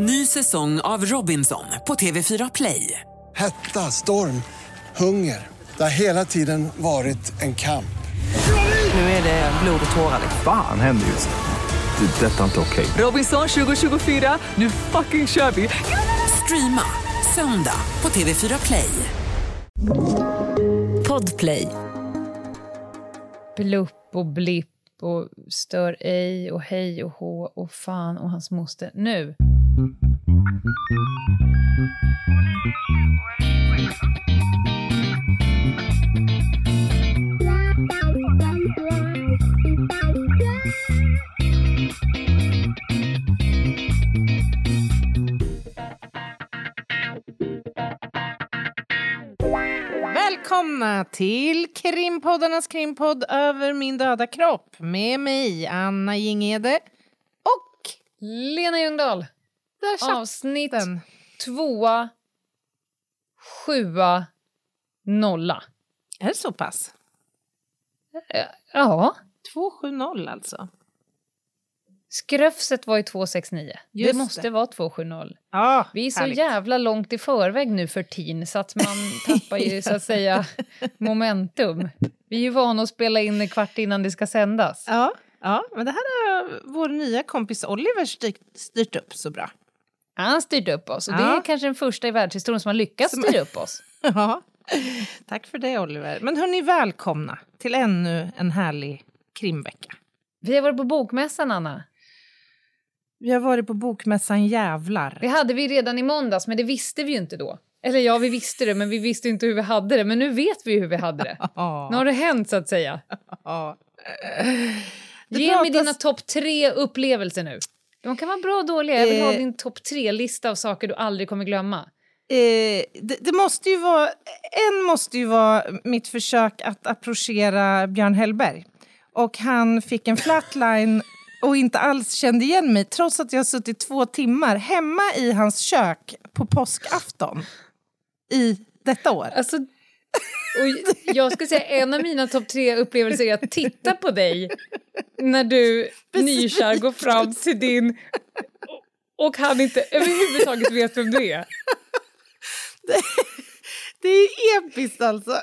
Ny säsong av Robinson på TV4 Play. Hetta, storm, hunger. Det har hela tiden varit en kamp. Nu är det blod och tårar. Fan händer just nu. Det. Detta är inte okej. Robinson 2024, nu fucking kör vi! Streama söndag på TV4 Play. Podplay. Blupp och blipp och stör ej och hej och hå och fan och hans moster. Nu! Välkomna till krimpoddarnas krimpodd Över min döda kropp med mig, Anna Jingede och Lena Ljungdahl. Avsnitt tvåa, sjua, nolla. Är det så pass? Ja, 270 alltså. skröfset var ju 269. Just det måste det. vara 270. Ja, Vi är så härligt. jävla långt i förväg nu för teen så att man tappar ju så att säga momentum. Vi är ju vana att spela in en kvart innan det ska sändas. Ja, ja, men det här har vår nya kompis Oliver styrt, styrt upp så bra. Han styrt upp oss och det Ja. är kanske den första i världshistorien som har lyckats Som- styra upp oss. Ja, tack för det Oliver. Men hörni, välkomna till ännu en härlig krimvecka. Vi har varit på bokmässan, Anna. Vi har varit på bokmässan Jävlar. Det hade vi redan i måndags, men det visste vi ju inte då. Eller ja, vi visste det, men vi visste inte hur vi hade det. Men nu vet vi hur vi hade det. Nu har det hänt, så att säga. Det Ge mig pratas- dina topp tre upplevelser nu. De kan vara bra och dåliga. Jag vill ha Eh. din topp tre-lista av saker du aldrig kommer glömma. Eh, det, det måste ju vara, en måste ju vara mitt försök att approchera Björn Hellberg. Och han fick en flatline och inte alls kände igen mig trots att jag suttit två timmar hemma i hans kök på påskafton i detta år. Alltså, och jag ska säga en av mina topp tre upplevelser är att titta på dig när du nykär går fram till din och han inte överhuvudtaget vet vem du är. Det är episkt alltså.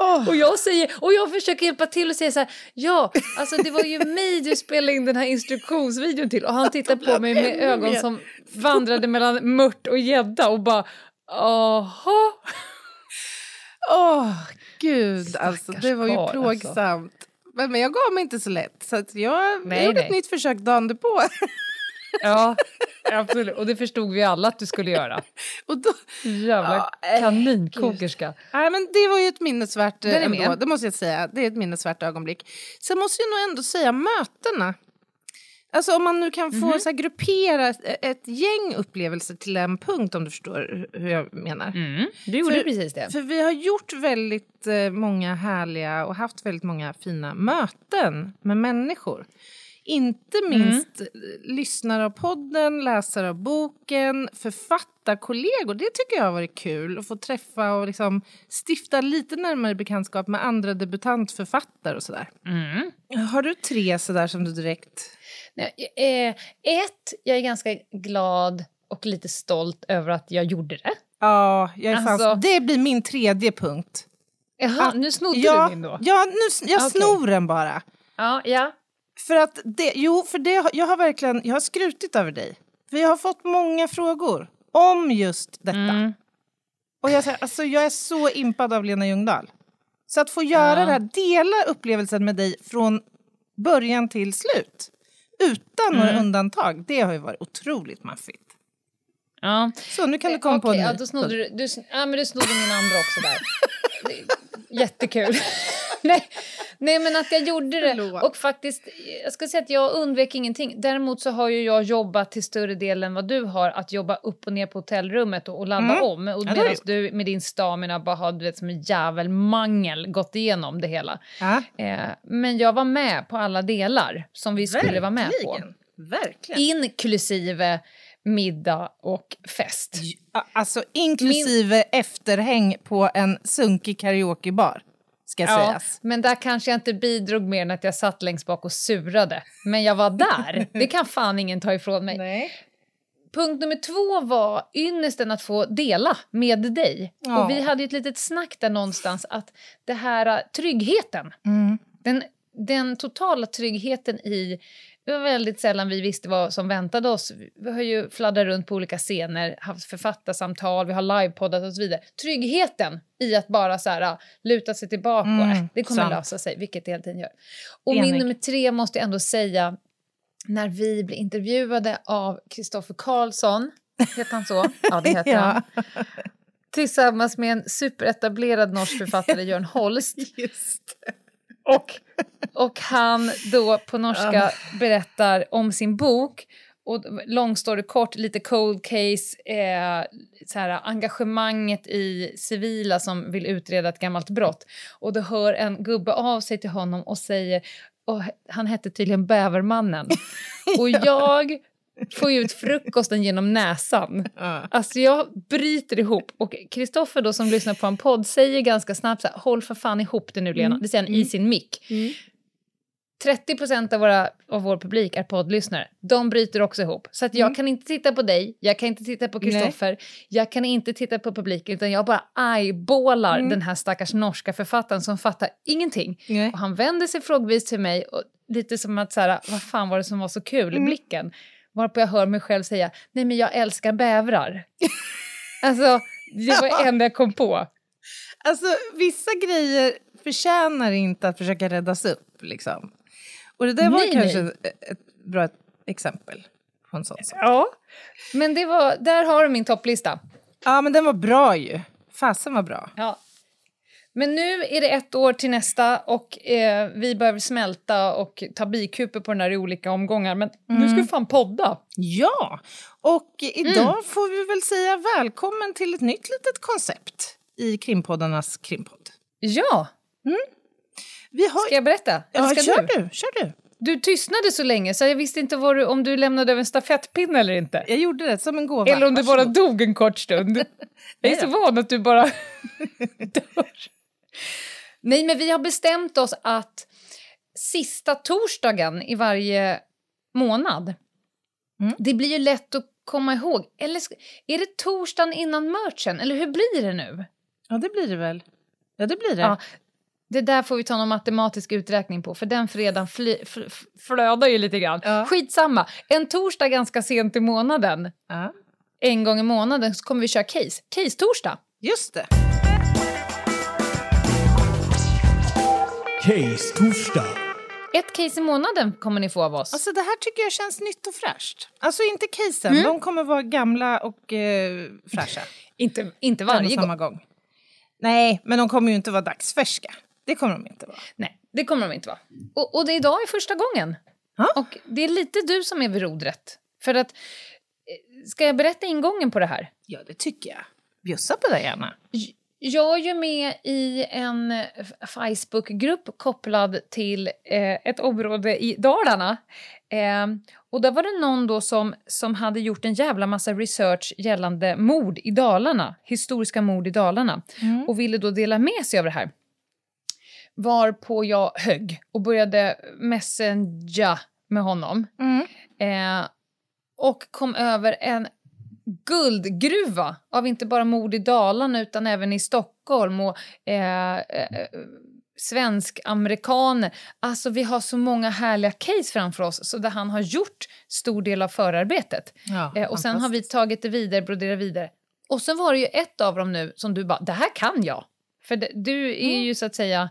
Åh. Och jag, säger, och jag försöker hjälpa till och säga så här, ja, alltså det var ju mig du spelade in den här instruktionsvideon till och han tittar på mig med ögon som vandrade mellan mört och gädda och bara, aha. Åh, gud alltså. Det var ju alltså. plågsamt. Men, men jag gav mig inte så lätt. Så jag, Nej, gjorde nej. ett nytt försök dagen på. Ja, absolut. Och det förstod vi alla att du skulle göra. Och då, Jävla Ja, äh, kaninkokerska. Nej, men det var ju ett minnesvärt eh, Den är ändå, det måste jag säga. Det är ett minnesvärt ögonblick. Sen måste jag nog ändå säga mötena. Alltså om man nu kan få Mhm. så här, gruppera ett, gäng upplevelser till en punkt om du förstår hur- jag menar. Mm, du gjorde För- precis det. För vi har gjort väldigt eh, många härliga och haft väldigt många fina möten med människor. Inte minst eh, lyssnare av podden, läsare av boken, författarkollegor. Det tycker jag har varit kul att få träffa och liksom stifta lite närmare bekantskap med andra debutantförfattare och sådär. Mm. Har du tre sådär som du direkt... Eh, ett, jag är ganska glad och lite stolt över att jag gjorde det. Ja, jag är Alltså- det blir min tredje punkt. Jaha, Att- nu snodde ja, du min då. Ja, nu, jag Okej. snor den bara. Ja, ja. För att det, jo, för det, jag har verkligen, jag har skrutit över dig. Vi har fått många frågor om just detta. Mm. Och jag, alltså, jag är så impad av Lena Ljungdahl. Så att få göra Ja. det här, dela upplevelsen med dig från början till slut. Utan några Mm. undantag. Det har ju varit otroligt maffigt. ja. Så nu kan du komma på Okej, en ja, då snodde du, du, ja, men du snodde min andra också där. Jättekul. nej, nej, men att jag gjorde det. Och faktiskt, jag ska säga att jag undvek ingenting. Däremot så har ju jag jobbat till större del än vad du har, att jobba upp och ner på hotellrummet och, och ladda Mm. om. Och medan du med din stamina bara har du vet, som en jävel mangel gått igenom det hela. Ja, Eh, men jag var med på alla delar som vi skulle vara med på. verkligen. Verkligen. Inklusive middag och fest. Alltså inklusive efterhäng på en sunkig karaokebar. Ska Ja, sägas. men där kanske jag inte bidrog mer än att jag satt längst bak och surade. Men jag var där. Det kan fan ingen ta ifrån mig. Nej. Punkt nummer två var ynnesten att få dela med dig. Ja. Och vi hade ju ett litet snack där någonstans att det här äh, tryggheten, Mm. den, den totala tryggheten i... Det var väldigt sällan vi visste vad som väntade oss. Vi har ju fladdrat runt på olika scener, haft författarsamtal, vi har livepoddat och så vidare. Tryggheten i att bara så här, äh, luta sig tillbaka och Mm, äh, det kommer sant. lösa sig, vilket det hela tiden gör. Och Enig. min nummer tre måste jag ändå säga, när vi blev intervjuade av Kristoffer Karlsson, heter han så? Ja, det heter Ja. han. Tillsammans med en superetablerad norsk författare, Jörn Holst. Och, och han då på norska berättar om sin bok. Och long story kort, lite cold case, eh, så här, engagemanget i civila som vill utreda ett gammalt brott. Och då hör en gubbe av sig till honom och säger, och han hette tydligen Bävermannen. Och jag ju ut frukosten genom näsan. Ja. Alltså jag bryter ihop. Och Kristoffer då som lyssnar på en podd säger ganska snabbt så här, håll för fan ihop det nu Lena. Det säger han i sin mick. 30 procent av, våra, av vår publik är poddlyssnare. De bryter också ihop. Så att jag kan inte titta på dig, jag kan inte titta på Kristoffer, jag kan inte titta på publiken utan jag bara eyeballar den här stackars norska författaren som fattar ingenting. Nej. Och han vänder sig frågvis till mig och lite som att så här, vad fan var det som var så kul i blicken? Varpå jag hör mig själv säga, nej men jag älskar bävrar. alltså, det var det enda jag kom på. Alltså, vissa grejer förtjänar inte att försöka räddas upp. Liksom. Och det där var Nej, kanske nej. ett, bra exempel på en sån sak. Ja, men det var, där har du min topplista. Ja, men den var bra ju. Fasen var bra. Ja. Men nu är det ett år till nästa och eh, vi behöver smälta och ta bikuper på den här i olika omgångar. Men nu ska vi fan podda. Ja, och idag får vi väl säga välkommen till ett nytt litet koncept i krimpoddarnas krimpodd. Ja, Vi har... ska jag berätta? Ja, ska kör du? du, kör du. Du tystnade så länge så jag visste inte du, om du lämnade över en stafettpinne eller inte. Jag gjorde det som en gåva. Eller om du bara Varsågod. dog en kort stund. Jag är så van att du bara dör. Nej, men vi har bestämt oss att sista torsdagen i varje månad, Mm. det blir ju lätt att komma ihåg. Eller är det torsdagen innan merchen, eller hur blir det nu? Ja, det blir det väl. Ja, det blir det. Ja. Det där får vi ta någon matematisk uträkning på, för den fredagen fly, fl, flödar ju lite grann. Ja. Skitsamma, en torsdag ganska sent i månaden, Ja, en gång i månaden, så kommer vi köra case. Case-torsdag. just det. Case torsdag. Ett case i månaden kommer ni få av oss. Alltså det här tycker jag känns nytt och fräscht. Alltså inte casen, de kommer vara gamla och eh, fräscha. inte, inte varje samma gång. gång. Nej, men de kommer ju inte vara dagsfärska. Det kommer de inte vara. Nej, det kommer de inte vara. Och, och det idag är första gången. Ja. Och det är lite du som är vid rodret. För att, eh, ska jag berätta ingången på det här? Ja, det tycker jag. Bjussa på det gärna. Jag är ju med i en Facebookgrupp kopplad till eh, ett område i Dalarna. Eh, och där var det någon då som, som hade gjort en jävla massa research gällande mord i Dalarna, historiska mord i Dalarna, och ville då dela med sig av det här. Varpå jag högg och började messenga med honom. Eh, och kom över en guldgruva av inte bara mord i Dalarna utan även i Stockholm och eh, eh, svensk-amerikaner. Alltså vi har så många härliga case framför oss så där han har gjort stor del av förarbetet. Ja, eh, och sen har vi tagit det vidare, broderat vidare. Och sen var det ju ett av dem nu som du bara, det här kan jag. För det, du är ju så att säga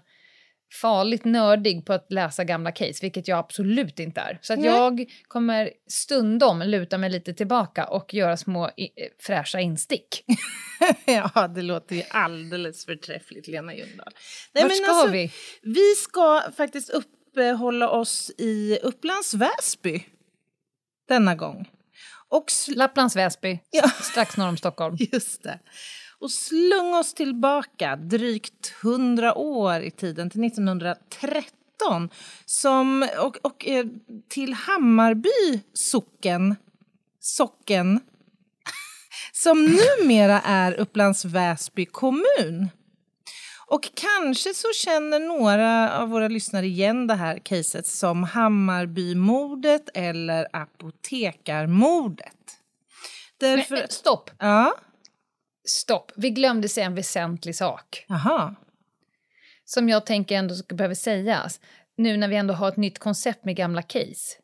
farligt nördig på att läsa gamla case, vilket jag absolut inte är. Så att Nej. jag kommer stundom luta mig lite tillbaka och göra små eh, fräscha instick. ja, det låter ju alldeles förträffligt, Lena Ljungdahl. Nej, Vart ska alltså, vi? Vi ska faktiskt uppehålla oss i Upplands Väsby denna gång. Och Lapplands Väsby, Ja. strax norr om Stockholm. Just det. Och slung oss tillbaka drygt 100 år i tiden, till 1913 som, och, och eh, till Hammarby socken, socken som numera är Upplands Väsby kommun. Och kanske så känner några av våra lyssnare igen det här caset som Hammarbymordet eller apotekarmordet. Därför... Men, men, stopp! Ja, Stopp. Vi glömde säga en väsentlig sak jaha. som jag tänker ändå behöver sägas. Nu när vi ändå har ett nytt koncept med gamla case.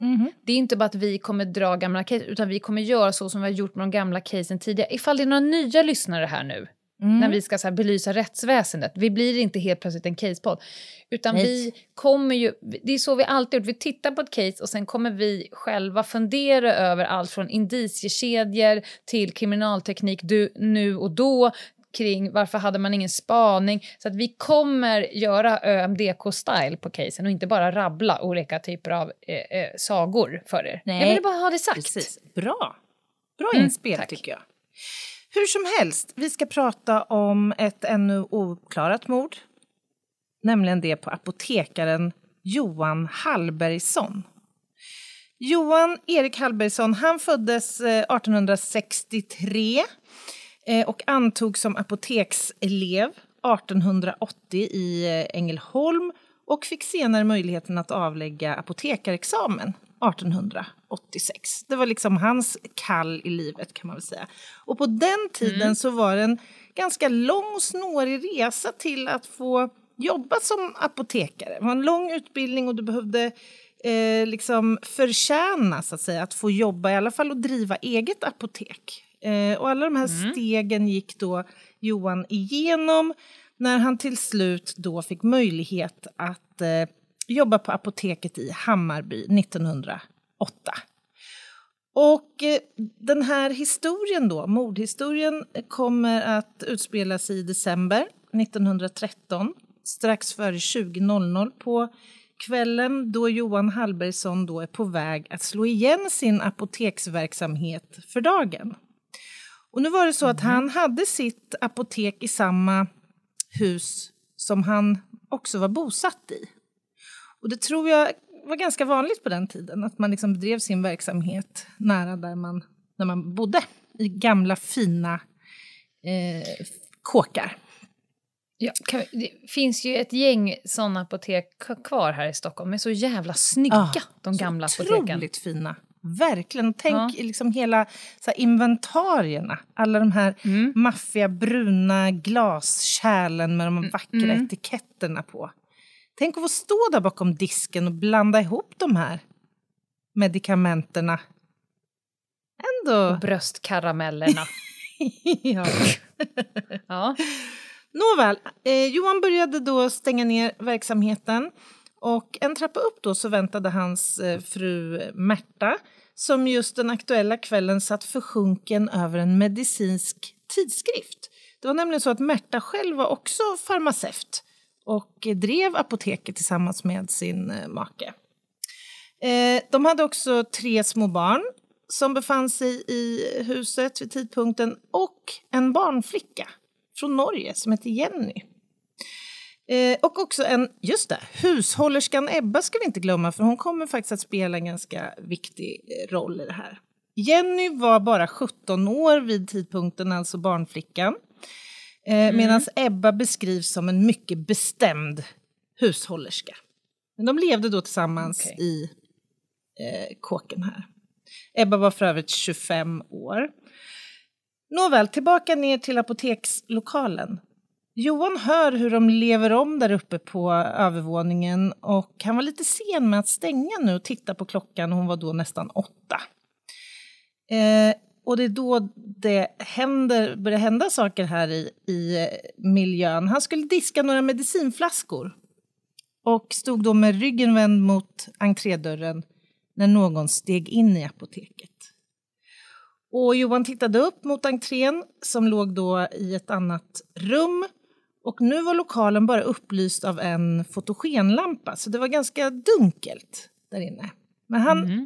Det är inte bara att vi kommer dra gamla case utan vi kommer göra så som vi har gjort med de gamla casen tidigare. Ifall det är några nya lyssnare här nu när vi ska så här belysa rättsväsendet. Vi blir inte helt plötsligt en casepodd. Utan Nej. vi kommer ju, det är så vi alltid gjort. Vi tittar på ett case och sen kommer vi själva fundera över allt från indiciekedjor till kriminalteknik du, nu och då kring varför hade man ingen spaning. Så att vi kommer göra ÖMDK-style på casen och inte bara rabbla olika typer av eh, eh, sagor för er. Nej, Jag ville bara ha det sagt. Precis. Bra. Bra Mm, inspel tack. tycker jag. Hur som helst, vi ska prata om ett ännu ouppklarat mord. Nämligen det på apotekaren Johan Hallbergsson. Johan Erik Hallbergsson han föddes eh, 1863 eh, och antogs som apotekselev 1880 i eh, Ängelholm och fick senare möjligheten att avlägga apotekarexamen 1886. Det var liksom hans kall i livet kan man väl säga. Och på den tiden så var det en ganska lång och snårig resa till att få jobba som apotekare. Det var en lång utbildning och du behövde eh, liksom förtjäna så att säga att få jobba i alla fall och driva eget apotek. Eh, och alla de här stegen gick då Johan igenom när han till slut då fick möjlighet att eh, jobba på apoteket i Hammarby 1908. Och eh, den här historien då, mordhistorien, eh, kommer att utspela sig i december 1913 strax före 20.00 på kvällen då Johan Hallbergsson då är på väg att slå igen sin apoteksverksamhet för dagen. Och nu var det så att han hade sitt apotek i samma hus som han också var bosatt i. Och det tror jag var ganska vanligt på den tiden, att man liksom bedrev sin verksamhet nära där man, där man bodde, i gamla fina eh, kåkar. Ja, kan det finns ju ett gäng såna apotek kvar här i Stockholm. De är så jävla snygga, Ja, de gamla apoteken. Otroligt fina. Verkligen. Tänk liksom hela så här, inventarierna. Alla de här Mm. maffiga bruna glaskärlen med de vackra mm. etiketterna på. Tänk att få stå där bakom disken och blanda ihop de här medikamenterna. Ändå... Bröstkaramellerna. ja. ja. Nåväl, eh, Johan började då stänga ner verksamheten och en trappa upp då så väntade hans eh, fru Märta som just den aktuella kvällen satt försjunken över en medicinsk tidskrift. Det var nämligen så att Märta själv var också farmaceut och drev apoteket tillsammans med sin eh, make. Eh, de hade också tre små barn som befann sig i huset vid tidpunkten och en barnflicka från Norge som hette Jenny. Eh, och också en, just det, hushållerskan Ebba ska vi inte glömma för hon kommer faktiskt att spela en ganska viktig eh, roll i det här. Jenny var bara 17 år vid tidpunkten, alltså barnflickan. Eh, Medan Ebba beskrivs som en mycket bestämd hushållerska. Men de levde då tillsammans Okej. i eh, kåken här. Ebba var för övrigt 25 år. Nåväl, tillbaka ner till apotekslokalen. Johan hör hur de lever om där uppe på övervåningen och han var lite sen med att stänga nu och titta på klockan. Hon var då nästan åtta. Eh, och det är då det händer, börjar hända saker här i, i eh, miljön. Han skulle diska några medicinflaskor och stod då med ryggen vänd mot entrédörren när någon steg in i apoteket. Och Johan tittade upp mot entrén som låg då i ett annat rum. Och nu var lokalen bara upplyst av en fotogenlampa, så det var ganska dunkelt där inne. Men han eh,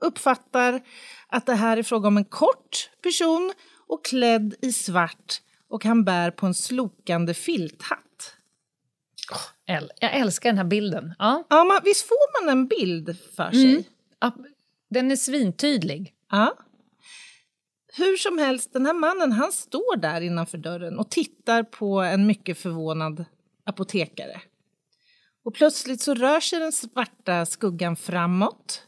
uppfattar att det här är fråga om en kort person och klädd i svart och han bär på en slokande filthatt. Jag älskar den här bilden. Ja. Ja, man, visst får man en bild för sig? Ja, Den är svintydlig. Ja. hur som helst, den här mannen han står där innanför dörren och tittar på en mycket förvånad apotekare. Och plötsligt så rör sig den svarta skuggan framåt.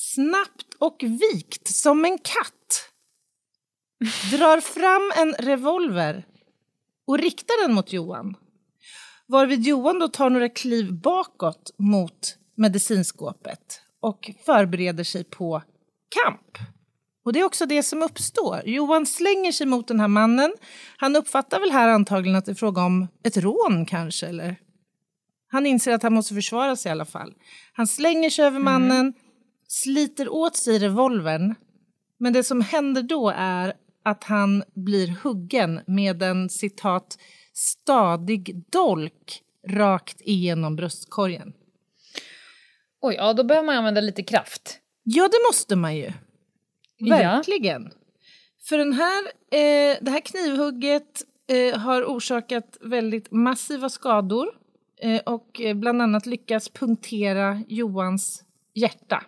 Snabbt och vikt som en katt. Drar fram en revolver och riktar den mot Johan. Varvid Johan då tar några kliv bakåt mot medicinskåpet och förbereder sig på kamp. Och det är också det som uppstår. Johan slänger sig mot den här mannen. Han uppfattar väl här antagligen att det är fråga om ett rån kanske, eller? Han inser att han måste försvara sig i alla fall. Han slänger sig över mannen, mm. Sliter åt sig revolvern. Men det som händer då är att han blir huggen med en citat stadig dolk rakt igenom bröstkorgen. Oj, ja då behöver man använda lite kraft. Ja, det måste man ju. Verkligen. Ja. För den här, eh, det här knivhugget eh, har orsakat väldigt massiva skador eh, och bland annat lyckats punktera Johans hjärta.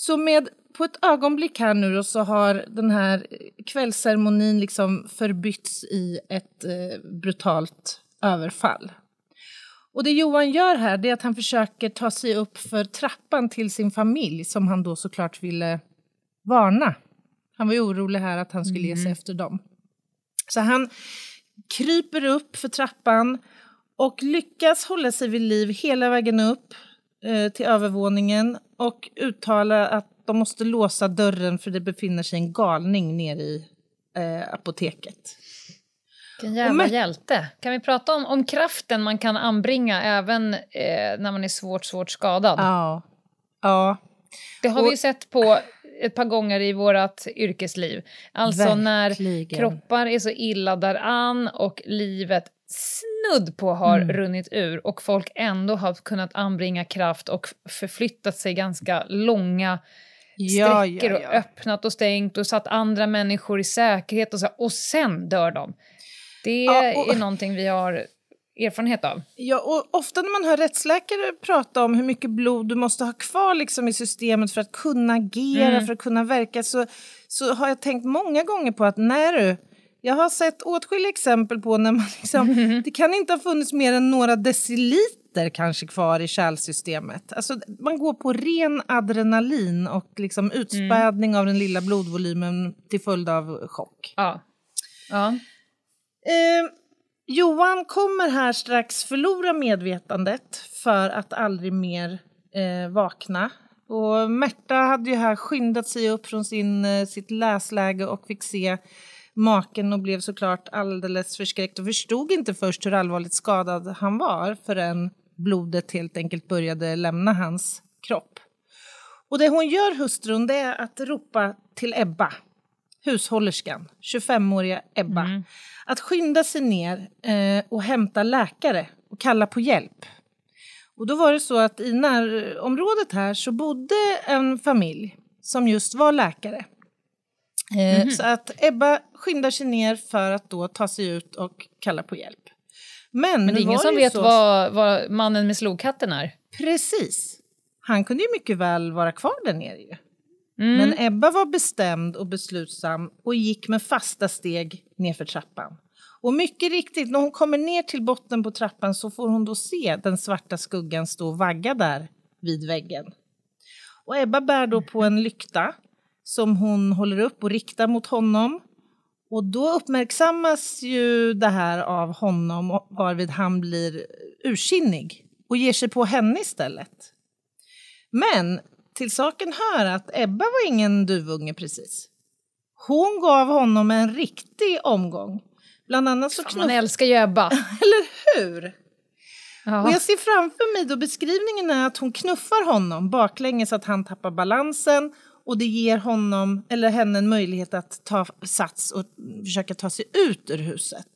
Så med på ett ögonblick här nu då, så har den här kvällsceremonin liksom förbytts i ett eh, brutalt överfall. Och det Johan gör här är att han försöker ta sig upp för trappan till sin familj som han då såklart ville varna. Han var ju orolig här att han skulle mm. ge sig mm. efter dem. Så han kryper upp för trappan och lyckas hålla sig vid liv hela vägen upp eh, till övervåningen och uttala att de måste låsa dörren för det befinner sig en galning nere i eh, apoteket. Vilken jävla hjälte. Kan vi prata om, om kraften man kan anbringa även eh, när man är svårt, svårt skadad? Ja. ja. Det har och, vi ju sett på ett par gånger i vårt yrkesliv. Alltså verkligen. när kroppar är så illa däran och livet snudd på har mm. runnit ur och folk ändå har kunnat anbringa kraft och förflyttat sig ganska långa ja, sträckor ja, ja. och öppnat och stängt och satt andra människor i säkerhet och, så, och sen dör de. Det och, är någonting vi har erfarenhet av. Ja, och ofta när man hör rättsläkare prata om hur mycket blod du måste ha kvar liksom i systemet för att kunna agera, mm. för att kunna verka, så, så har jag tänkt många gånger på att när du jag har sett åtskilliga exempel på när man liksom, mm. det kan inte ha funnits mer än några deciliter kanske kvar i kärlsystemet. Alltså, man går på ren adrenalin och liksom utspädning mm. av den lilla blodvolymen till följd av chock. Ja. ja. Eh, Johan kommer här strax förlora medvetandet för att aldrig mer eh, vakna. Och Märta hade ju här skyndat sig upp från sin, eh, sitt läsläge och fick se maken och blev såklart alldeles förskräckt och förstod inte först hur allvarligt skadad han var förrän blodet helt enkelt började lämna hans kropp. Och det hon gör, hustrun, det är att ropa till Ebba, hushållerskan, 25-åriga Ebba, mm. att skynda sig ner eh, och hämta läkare och kalla på hjälp. Och då var det så att i närområdet här så bodde en familj som just var läkare. Mm -hmm. Så att Ebba skyndar sig ner för att då ta sig ut och kalla på hjälp. Men, Men det är ingen som vet så... vad, vad, mannen med slogkatten är? Precis. Han kunde ju mycket väl vara kvar där nere ju. Mm. Men Ebba var bestämd och beslutsam och gick med fasta steg nerför trappan. Och mycket riktigt, när hon kommer ner till botten på trappan så får hon då se den svarta skuggan stå och vagga där vid väggen. Och Ebba bär då på en lykta som hon håller upp och riktar mot honom. Och då uppmärksammas ju det här av honom varvid han blir ursinnig och ger sig på henne istället. Men till saken hör att Ebba var ingen duvunge precis. Hon gav honom en riktig omgång. Bland annat så knuff... Man älskar ju Ebba. Eller hur? Ja. Och jag ser framför mig då beskrivningen är att hon knuffar honom baklänges så att han tappar balansen och det ger honom eller henne en möjlighet att ta sats och försöka ta sig ut ur huset.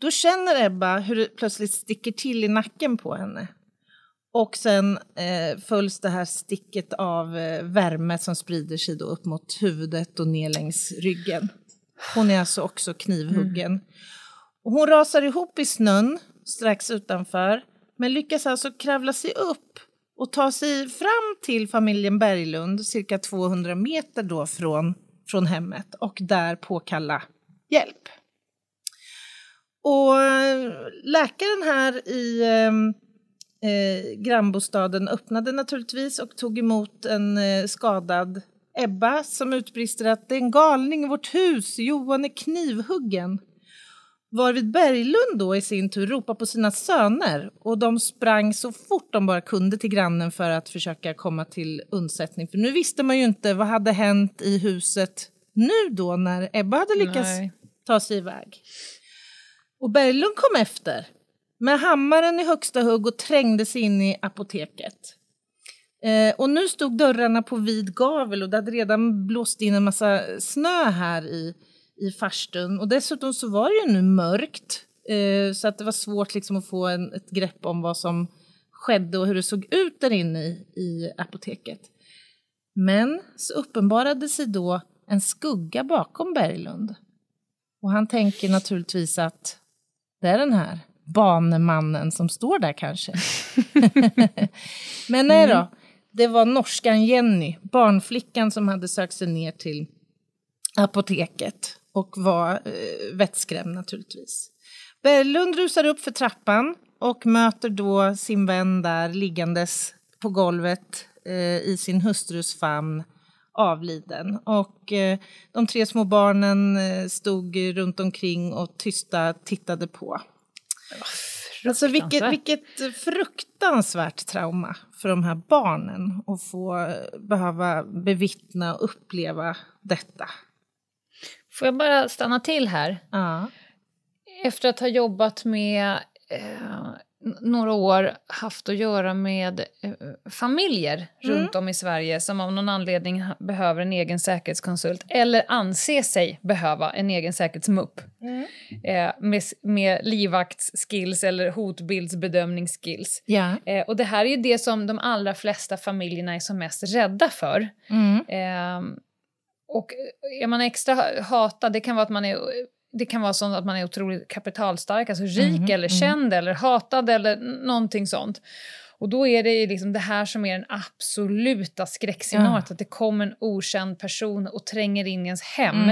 Då känner Ebba hur det plötsligt sticker till i nacken på henne. Och sen eh, följs det här sticket av eh, värme som sprider sig då upp mot huvudet och ner längs ryggen. Hon är alltså också knivhuggen. Mm. Och hon rasar ihop i snön strax utanför men lyckas alltså kravla sig upp och ta sig fram till familjen Berglund, cirka 200 meter då från från hemmet och där påkalla hjälp. Och eh, läkaren här i eh, eh, grannbostaden öppnade naturligtvis och tog emot en eh, skadad Ebba som utbrister att det är en galning i vårt hus, Johan är knivhuggen. Varvid Berglund då i sin tur ropar på sina söner och de sprang så fort de bara kunde till grannen för att försöka komma till undsättning. För nu visste man ju inte vad hade hänt i huset nu då när Ebba hade lyckats Nej. ta sig iväg. Och Berglund kom efter med hammaren i högsta hugg och trängde sig in i apoteket. Eh, och nu stod dörrarna på vid gavel och det hade redan blåst in en massa snö här i, i farstun. Och dessutom så var det ju nu mörkt eh, så att det var svårt liksom att få en, ett grepp om vad som skedde och hur det såg ut där inne i, i apoteket. Men så uppenbarade sig då en skugga bakom Berglund. Och han tänker naturligtvis att det är den här banemannen som står där kanske. Men nej då, det var norskan Jenny, barnflickan som hade sökt sig ner till apoteket och var eh, vettskrämd naturligtvis. Berglund rusar upp för trappan och möter då sin vän där liggandes på golvet eh, i sin hustrus famn avliden. Och eh, de tre små barnen eh, stod runt omkring och tysta tittade på. Alltså vilket, vilket fruktansvärt trauma för de här barnen att få eh, behöva bevittna och uppleva detta. Får jag bara stanna till här? Ja. Efter att ha jobbat med eh, några år haft att göra med eh, familjer runt om i Sverige som av någon anledning behöver en egen säkerhetskonsult eller anser sig behöva en egen säkerhetsmupp eh, med, med livvaktsskills eller hotbildsbedömningsskills. Ja. Eh, och det här är ju det som de allra flesta familjerna är som mest rädda för. Mm. Och är man extra ha- hatad, det kan vara att man är det kan vara så att man är otroligt kapitalstark, alltså rik eller känd eller hatad eller någonting sånt. Och då är det liksom det här som är den absoluta skräckscenariot, att det kommer en okänd person och tränger in i ens hem.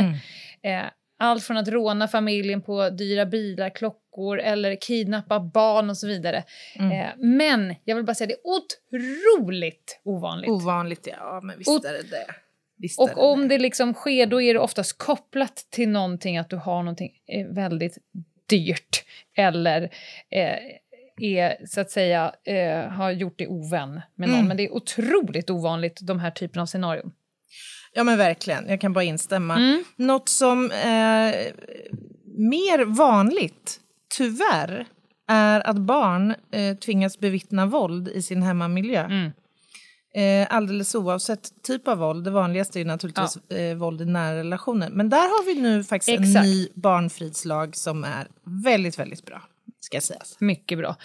Eh, allt från att råna familjen på dyra bilar, klockor eller kidnappa barn och så vidare. Eh, men jag vill bara säga det är otroligt ovanligt. Ovanligt, ja, men visst Och- är det det. Visst Och om det. liksom sker, då är det oftast kopplat till någonting, att du har någonting eh, väldigt dyrt eller eh, är, så att säga, eh, har gjort dig ovän med någon. Mm. Men det är otroligt ovanligt, de här typen av scenarion. Ja men verkligen, jag kan bara instämma. Mm. Något som är mer vanligt, tyvärr, är att barn eh, tvingas bevittna våld i sin hemmamiljö. Mm. Eh, alldeles oavsett typ av våld. Det vanligaste är naturligtvis eh, våld i nära relationer. Men där har vi nu faktiskt en Exakt. ny barnfridslag som är väldigt, väldigt bra. Ska sägas. Mycket bra.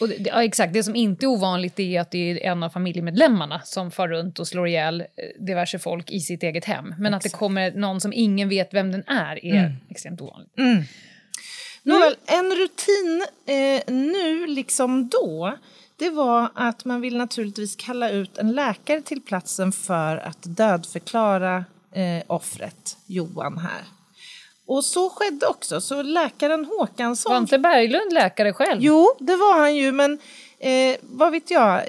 Och det, ja, exakt, det som inte är ovanligt är att det är en av familjemedlemmarna som far runt och slår ihjäl eh, diverse folk i sitt eget hem. Men att det kommer någon som ingen vet vem den är är extremt ovanligt. Nåväl, en rutin eh, nu liksom då det var att man vill naturligtvis kalla ut en läkare till platsen för att dödförklara eh, offret, Johan här. Och så skedde också, så läkaren Håkansson... Var inte Berglund läkare själv? Jo, det var han ju, men eh, vad vet jag?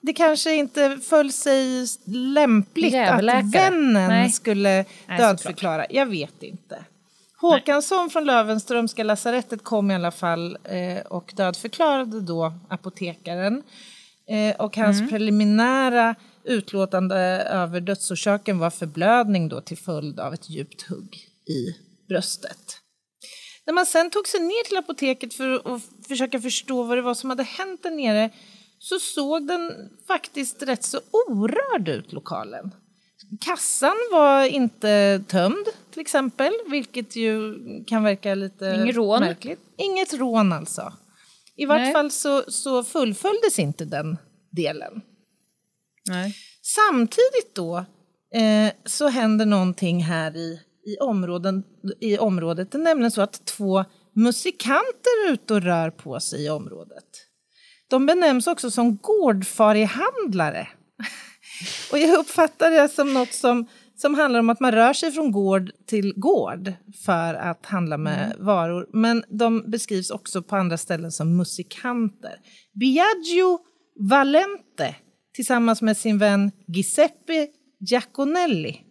Det kanske inte föll sig lämpligt att vännen Nej. skulle Nej, dödförklara. Jag vet inte. Håkansson från Löwenströmska lasarettet kom i alla fall eh, och dödförklarade då apotekaren. Eh, och hans Mm. preliminära utlåtande över dödsorsaken var förblödning då till följd av ett djupt hugg i bröstet. När man sen tog sig ner till apoteket för att försöka förstå vad det var som hade hänt där nere så såg den faktiskt rätt så orörd ut, lokalen. Kassan var inte tömd, till exempel, vilket ju kan verka lite Inget rån. märkligt. Inget rån alltså. I vart Nej. fall så, så fullföljdes inte den delen. Nej. Samtidigt då eh, så händer någonting här i, i, områden, i området. Det är nämligen så att två musikanter är ute och rör på sig i området. De benämns också som gårdfarihandlare. Och jag uppfattar det som något som som handlar om att man rör sig från gård till gård för att handla med varor. Men de beskrivs också på andra ställen som musikanter. Biagio Valente tillsammans med sin vän Giuseppe Giaconelli.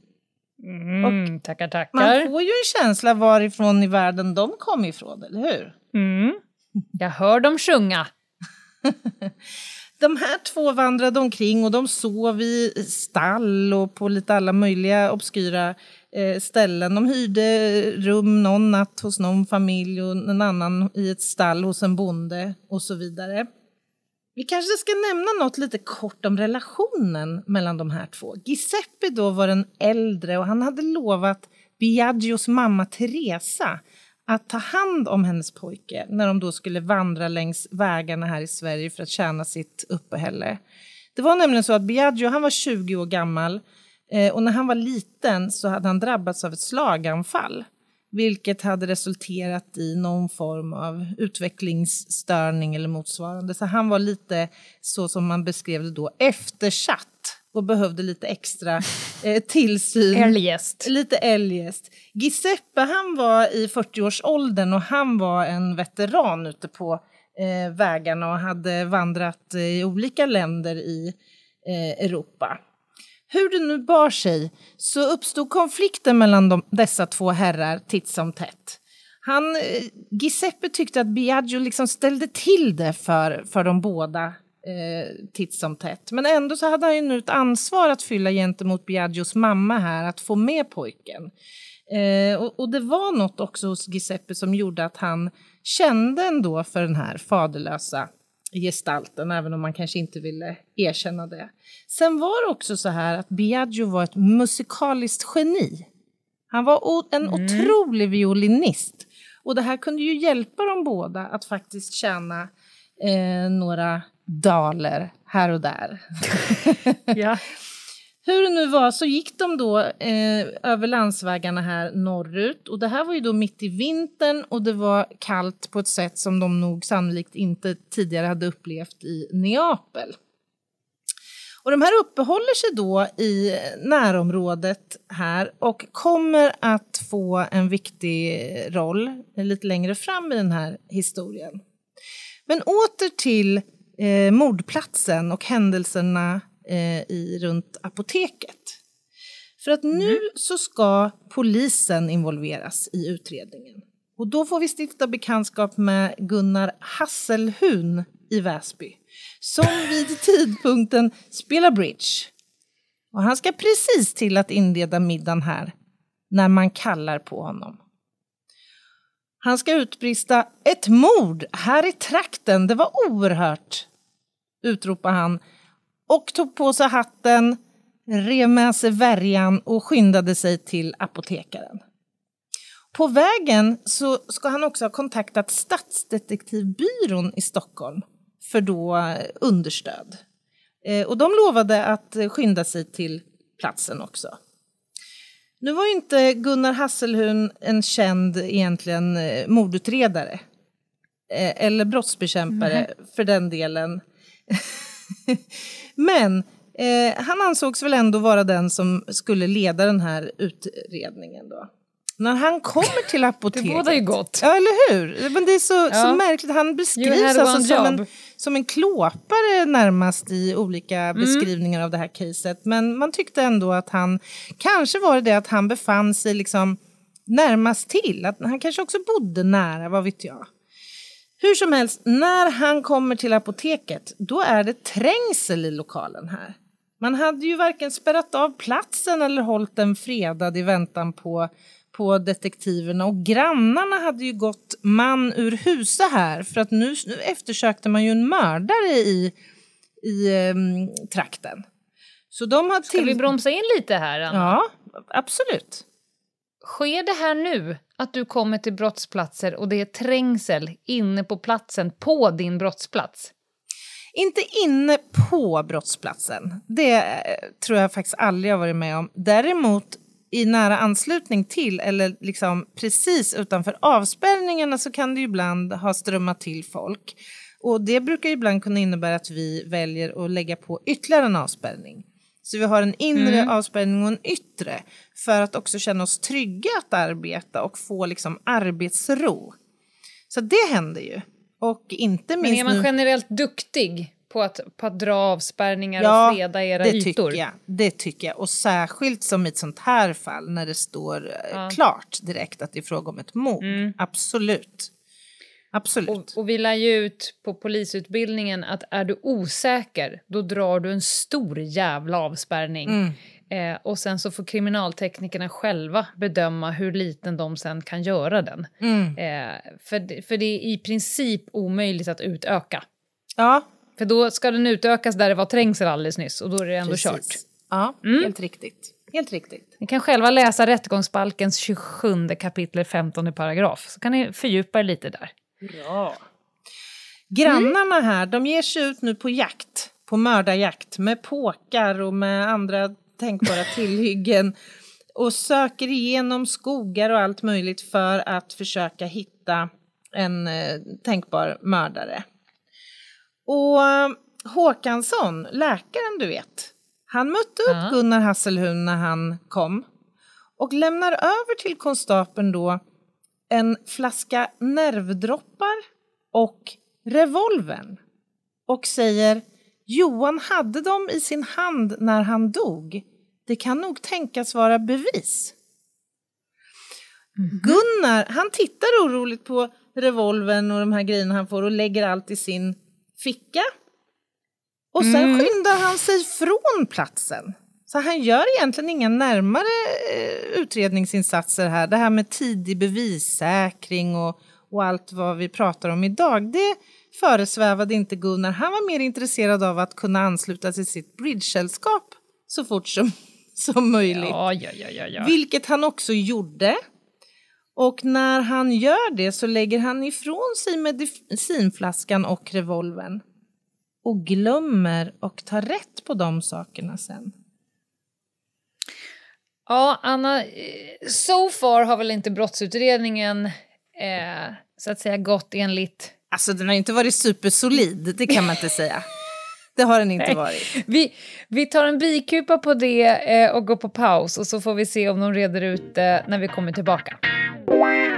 Mm, tackar, Man tackar. får ju en känsla varifrån i världen de kom ifrån, eller hur? Mm. Jag hör dem sjunga. De här två vandrade omkring och de sov i stall och på lite alla möjliga obskyra eh, ställen. De hyrde rum någon natt hos någon familj och en annan i ett stall hos en bonde och så vidare. Vi kanske ska nämna något lite kort om relationen mellan de här två. Giuseppe då var den äldre och han hade lovat Biagios mamma Teresa att ta hand om hennes pojke när de då skulle vandra längs vägarna här i Sverige för att tjäna sitt uppehälle. Det var nämligen så att Biagio han var 20 år gammal eh, och när han var liten så hade han drabbats av ett slaganfall vilket hade resulterat i någon form av utvecklingsstörning eller motsvarande. Så han var lite så som man beskrev det då, eftersatt och behövde lite extra eh, tillsyn. Eljest. Lite eljest. Giuseppe han var i 40-årsåldern och han var en veteran ute på eh, vägarna och hade vandrat eh, i olika länder i eh, Europa. Hur det nu bar sig så uppstod konflikten mellan de, dessa två herrar titt som tätt. Han, eh, Giuseppe tyckte att Biagio liksom ställde till det för, för de båda eh, titt som tätt. Men ändå så hade han ju nu ett ansvar att fylla gentemot Biagios mamma här, att få med pojken. Eh, och, och det var något också hos Giuseppe som gjorde att han kände ändå för den här faderlösa gestalten, även om man kanske inte ville erkänna det. Sen var det också så här att Biagio var ett musikaliskt geni. Han var en otrolig violinist. Och det här kunde ju hjälpa dem båda att faktiskt tjäna eh, några daler här och där. Ja. Hur det nu var så gick de då eh, över landsvägarna här norrut och det här var ju då mitt i vintern och det var kallt på ett sätt som de nog sannolikt inte tidigare hade upplevt i Neapel. Och de här uppehåller sig då i närområdet här och kommer att få en viktig roll lite längre fram i den här historien. Men åter till eh, mordplatsen och händelserna eh, i, runt apoteket. För att nu så ska polisen involveras i utredningen. Och då får vi stifta bekantskap med Gunnar Hasselhun i Väsby som vid tidpunkten spelar bridge. Och han ska precis till att inleda middagen här när man kallar på honom. Han ska utbrista ett mord här i trakten, det var oerhört, utropar han och tog på sig hatten, rev med sig värjan och skyndade sig till apotekaren. På vägen så ska han också ha kontaktat Stadsdetektivbyrån i Stockholm för då eh, understöd. Eh, och de lovade att skynda sig till platsen också. Nu var ju inte Gunnar Hasselhun en känd egentligen eh, mordutredare. Eh, Eller brottsbekämpare för den delen. Men eh, han ansågs väl ändå vara den som skulle leda den här utredningen då. När han kommer till Det apoteket... bådar ju gott. Ja, eller hur? Men det är så, så Ja. märkligt. Han beskrivs alltså som en. Som en klåpare närmast i olika Mm. beskrivningar av det här caset. Men man tyckte ändå att han, kanske var det det att han befann sig liksom närmast till. Att han kanske också bodde nära, vad vet jag. Hur som helst, när han kommer till apoteket, då är det trängsel i lokalen här. Man hade ju varken spärrat av platsen eller hållit den fredad i väntan på, på detektiverna. Och grannarna hade ju gått man ur husa här för att nu, nu eftersökte man ju en mördare i, i ehm, trakten. Så de har Ska vi bromsa in lite här, Anna? Ja, absolut. Sker det här nu, att du kommer till brottsplatser och det är trängsel inne på platsen på din brottsplats? Inte inne på brottsplatsen. Det eh, tror jag faktiskt aldrig jag varit med om. Däremot i nära anslutning till eller liksom precis utanför avspärrningarna så kan det ibland ha strömmat till folk. Och det brukar ibland kunna innebära att vi väljer att lägga på ytterligare en avspärrning. Så vi har en inre Mm. avspärrning och en yttre för att också känna oss trygga att arbeta och få liksom arbetsro. Så det händer ju. Och inte Men minst är man nu... generellt duktig på att, på att dra avspärrningar Ja, och freda era det ytor? tycker jag. Det tycker jag. Och särskilt som i ett sånt här fall när det står eh, Ja. klart direkt att det är fråga om ett mord. Mm. Absolut. Absolut. Och, och vi lär ju ut på polisutbildningen att är du osäker, då drar du en stor jävla avspärrning. Mm. Eh, och sen så får kriminalteknikerna själva bedöma hur liten de sen kan göra den. Mm. Eh, för, för det är i princip omöjligt att utöka. Ja, För då ska den utökas där det var trängsel alldeles nyss och då är det ändå precis. kört. Ja, Mm. helt riktigt. Helt riktigt. Ni kan själva läsa rättegångsbalkens 27 kapitel 15 paragraf, så kan ni fördjupa er lite där. Bra. Grannarna här, de ger sig ut nu på jakt, på mördarjakt med påkar och med andra tänkbara tillhyggen och söker igenom skogar och allt möjligt för att försöka hitta en eh, tänkbar mördare. Och eh, Håkansson, läkaren du vet, han mötte upp Ja. Gunnar Hasselhun när han kom och lämnar över till konstapeln då en flaska nervdroppar och revolvern och säger Johan hade dem i sin hand när han dog. Det kan nog tänkas vara bevis. Gunnar, han tittar oroligt på revolvern och de här grejerna han får och lägger allt i sin ficka. Och sen skyndar han sig från platsen. Så han gör egentligen inga närmare eh, utredningsinsatser här. Det här med tidig bevissäkring och, och allt vad vi pratar om idag, det föresvävade inte Gunnar. Han var mer intresserad av att kunna ansluta till sitt bridgesällskap så fort som, som möjligt. Ja, ja, ja. Vilket han också gjorde. Och när han gör det så lägger han ifrån sig medicinflaskan och revolvern. Och glömmer och tar rätt på de sakerna sen. Ja, Anna, eh, so far har väl inte brottsutredningen eh, så att säga gått enligt... Alltså den har inte varit supersolid, det kan man inte säga. Det har den inte Nej. varit. Vi, vi tar en bikupa på det eh, och går på paus och så får vi se om de reder ut det när vi kommer tillbaka.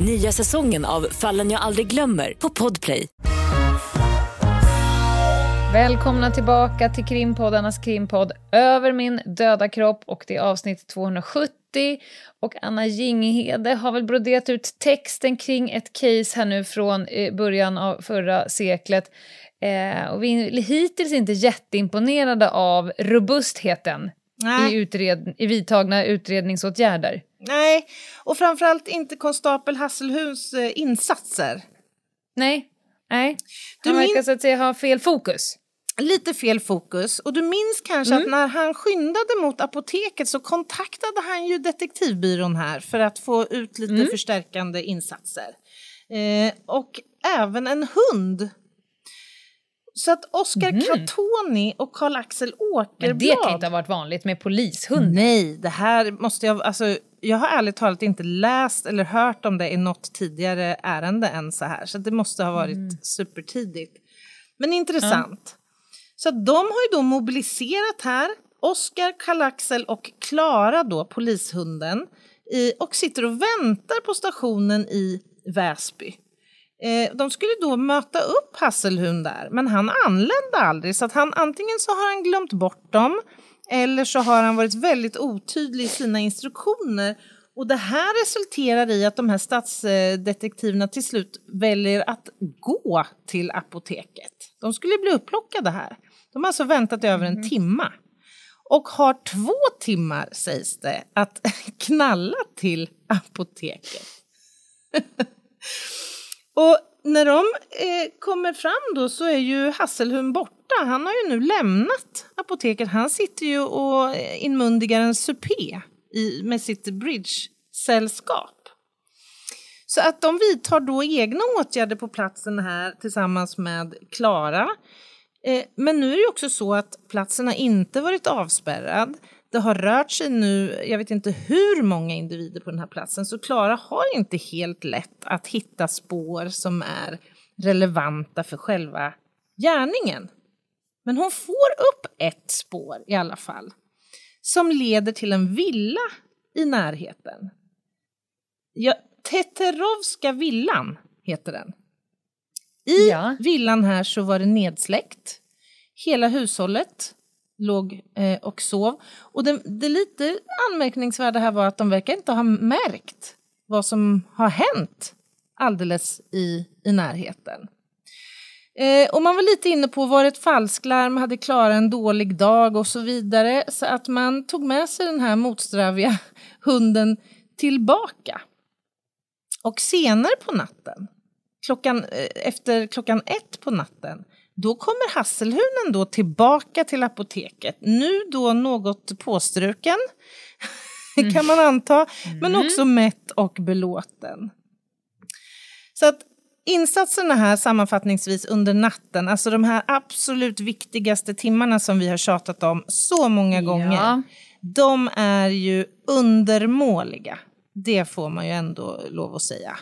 Nya säsongen av Fallen jag aldrig glömmer på Podplay. Välkomna tillbaka till krimpoddarnas krimpodd Över min döda kropp och det är avsnitt 270 och Anna Jinghede har väl broderat ut texten kring ett case här nu från eh, början av förra seklet. Eh, och vi är hittills inte jätteimponerade av robustheten i, Nej, utred- i vidtagna utredningsåtgärder. nej, och framförallt inte konstapel Hasselhuns eh, insatser. Nej, nej. Du Han verkar min- så att säga ha fel fokus. Lite fel fokus. Och du minns kanske Mm. att när han skyndade mot apoteket så kontaktade han ju detektivbyrån här för att få ut lite Mm. förstärkande insatser. Eh, och även en hund. Så att Oscar Catoni och Karl-Axel Åkerblad... Men det kan inte ha varit vanligt med polishund. Nej, det här måste jag... Alltså, jag har ärligt talat inte läst eller hört om det i något tidigare ärende än så här. Så det måste ha varit supertidigt. Men intressant. Så att de har ju då mobiliserat här. Oskar, Karl-Axel och Klara då, polishunden. I, och sitter och väntar på stationen i Väsby. Eh, de skulle då möta upp Hasselhund där, men han anlände aldrig. Så att han, antingen så har han glömt bort dem eller så har han varit väldigt otydlig i sina instruktioner. Och det här resulterar i att de här stadsdetektiverna till slut väljer att gå till apoteket. De skulle bli upplockade här. De har alltså väntat i över en timma. Och har två timmar, sägs det, att knalla till apoteket. Och när de eh, kommer fram då så är ju Hasselhund borta. Han har ju nu lämnat apoteket. Han sitter ju och eh, inmundigar en supé i, med sitt bridge-sällskap. Så att de vidtar då egna åtgärder på platsen här tillsammans med Klara. Eh, men nu är det också så att platsen har inte varit avspärrad. Det har rört sig nu, jag vet inte hur många individer på den här platsen, så Klara har inte helt lätt att hitta spår som är relevanta för själva gärningen. Men hon får upp ett spår i alla fall, som leder till en villa i närheten. Ja, Teterovska villan heter den. I Ja. villan här så var det nedsläckt. Hela hushållet låg eh, och sov. Och det, det lite anmärkningsvärda här var att de verkar inte ha märkt vad som har hänt alldeles i, i närheten. Eh, och man var lite inne på, var det ett falsklarm, hade Klara en dålig dag och så vidare. Så att man tog med sig den här motsträviga hunden tillbaka. Och senare på natten, klockan, eh, efter klockan ett på natten, då kommer hasselhunden då tillbaka till apoteket. Nu då något påstruken, kan man anta, men också mätt och belåten. Så att insatserna här sammanfattningsvis under natten, alltså de här absolut viktigaste timmarna som vi har tjatat om så många gånger, Ja. de är ju undermåliga. Det får man ju ändå lov att säga.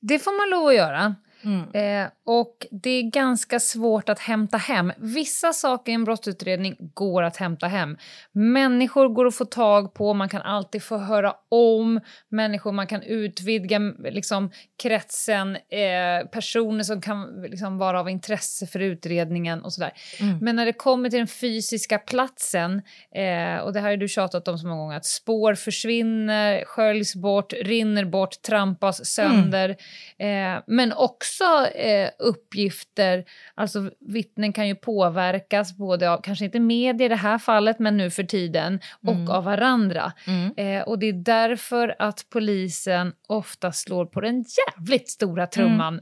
Det får man lov att göra. Mm. Eh, och det är ganska svårt att hämta hem. Vissa saker i en brottsutredning går att hämta hem. Människor går att få tag på, man kan alltid få höra om människor, man kan utvidga liksom, kretsen, eh, personer som kan liksom, vara av intresse för utredningen och sådär. Men när det kommer till den fysiska platsen, eh, och det här har du tjatat om så många gånger, att spår försvinner, sköljs bort, rinner bort, trampas sönder. Eh, men också eh, uppgifter, alltså vittnen kan ju påverkas både av, kanske inte media i det här fallet, men nu för tiden, och av varandra. Eh, och det är därför att polisen ofta slår på den jävligt stora trumman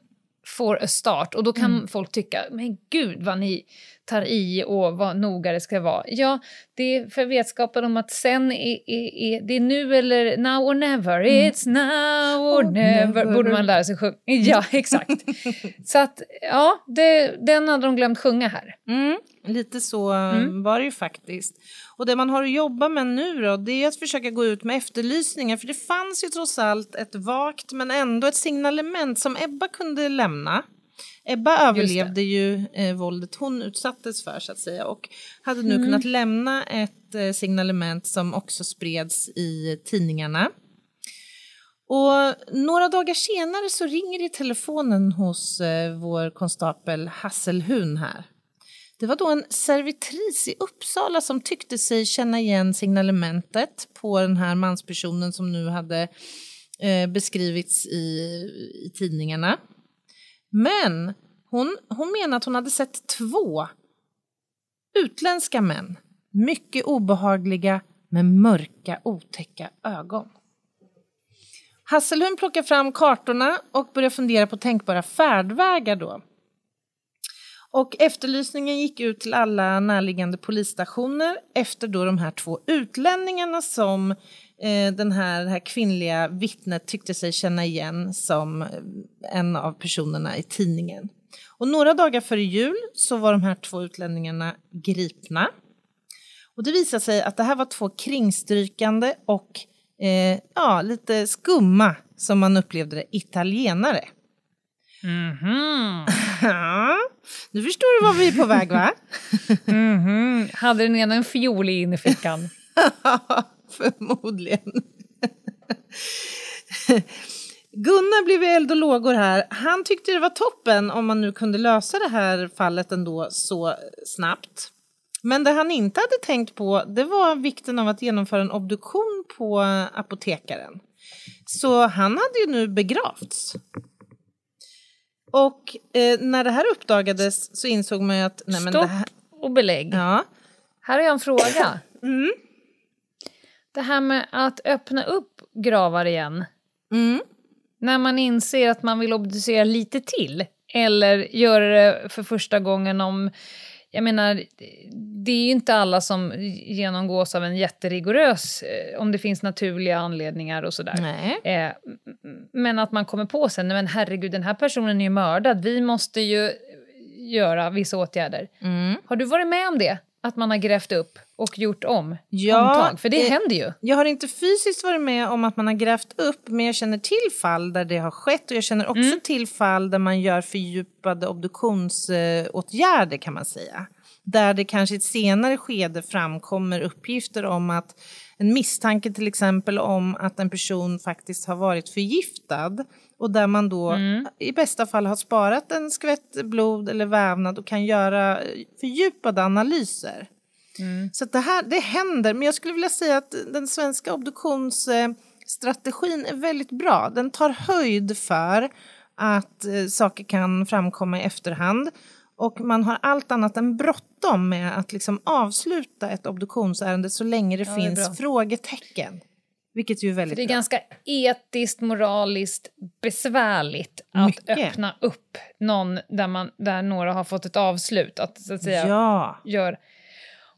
får a start. Och då kan folk tycka, men gud vad ni tar i och vad noga det ska vara. Ja, det är för vetskapen om att sen är, är, är det är nu eller now or never. It's now or never. Borde man lära sig sjunga. Ja, exakt. Så att, ja, det, den hade de glömt sjunga här. Mm, lite så var det ju faktiskt. Och det man har att jobba med nu då, det är att försöka gå ut med efterlysningar. För det fanns ju trots allt ett vagt men ändå ett signalement som Ebba kunde lämna. Ebba överlevde ju eh, våldet hon utsattes för så att säga och hade nu kunnat lämna ett eh, signalement som också spreds i tidningarna. Och några dagar senare så ringer det i telefonen hos eh, vår konstapel Hasselhun här. Det var då en servitris i Uppsala som tyckte sig känna igen signalementet på den här manspersonen som nu hade eh, beskrivits i, i tidningarna. Men hon, hon menar att hon hade sett två utländska män, mycket obehagliga med mörka otäcka ögon. Hasselhund plockar fram kartorna och börjar fundera på tänkbara färdvägar då. Och efterlysningen gick ut till alla närliggande polisstationer efter då de här två utlänningarna som eh, den här, det här kvinnliga vittnet tyckte sig känna igen som eh, en av personerna i tidningen. Och några dagar före jul så var de här två utlänningarna gripna. Och det visade sig att det här var två kringstrykande och eh, ja, lite skumma, som man upplevde det, italienare. Ja, nu förstår du var vi är på väg va? Mhm. Hade den ena en fiol i innerfickan? Förmodligen. Gunnar blev eld och lågor här. Han tyckte det var toppen om man nu kunde lösa det här fallet ändå så snabbt. Men det han inte hade tänkt på det var vikten av att genomföra en obduktion på apotekaren. Så han hade ju nu begravts. Och eh, när det här uppdagades så insåg man ju att... Nej, men det Stopp här, och belägg. ja. Här har jag en fråga. Det här med att öppna upp gravar igen Mm. när man inser att man vill obducera lite till. eller göra det för första gången om... Jag menar, det är ju inte alla som genomgås av en jätterigorös, eh, om det finns naturliga anledningar och sådär. Eh, men att man kommer på sen, "Nej, men herregud den här personen är ju mördad, vi måste ju göra vissa åtggärder. Mm. Har du varit med om det? Att man har grävt upp och gjort om Ja, omtag? För det eh, händer ju. Jag har inte fysiskt varit med om att man har grävt upp men jag känner till fall där det har skett och jag känner också Mm. till fall där man gör fördjupade obduktionsåtgärder kan man säga. Där det kanske i ett senare skede framkommer uppgifter om att en misstanke till exempel om att en person faktiskt har varit förgiftad och där man då Mm. i bästa fall har sparat en skvätt blod eller vävnad och kan göra fördjupade analyser. Så att det här det händer, men jag skulle vilja säga att den svenska obduktionsstrategin är väldigt bra. Den tar höjd för att eh, saker kan framkomma i efterhand och man har allt annat än bråttom med att liksom avsluta ett obduktionsärende så länge det Ja, det finns bra. frågetecken. Vilket ju är väldigt Det är bra. ganska etiskt, moraliskt besvärligt att Mycket. öppna upp någon där, man, där några har fått ett avslut. Att, så att säga, Ja. gör.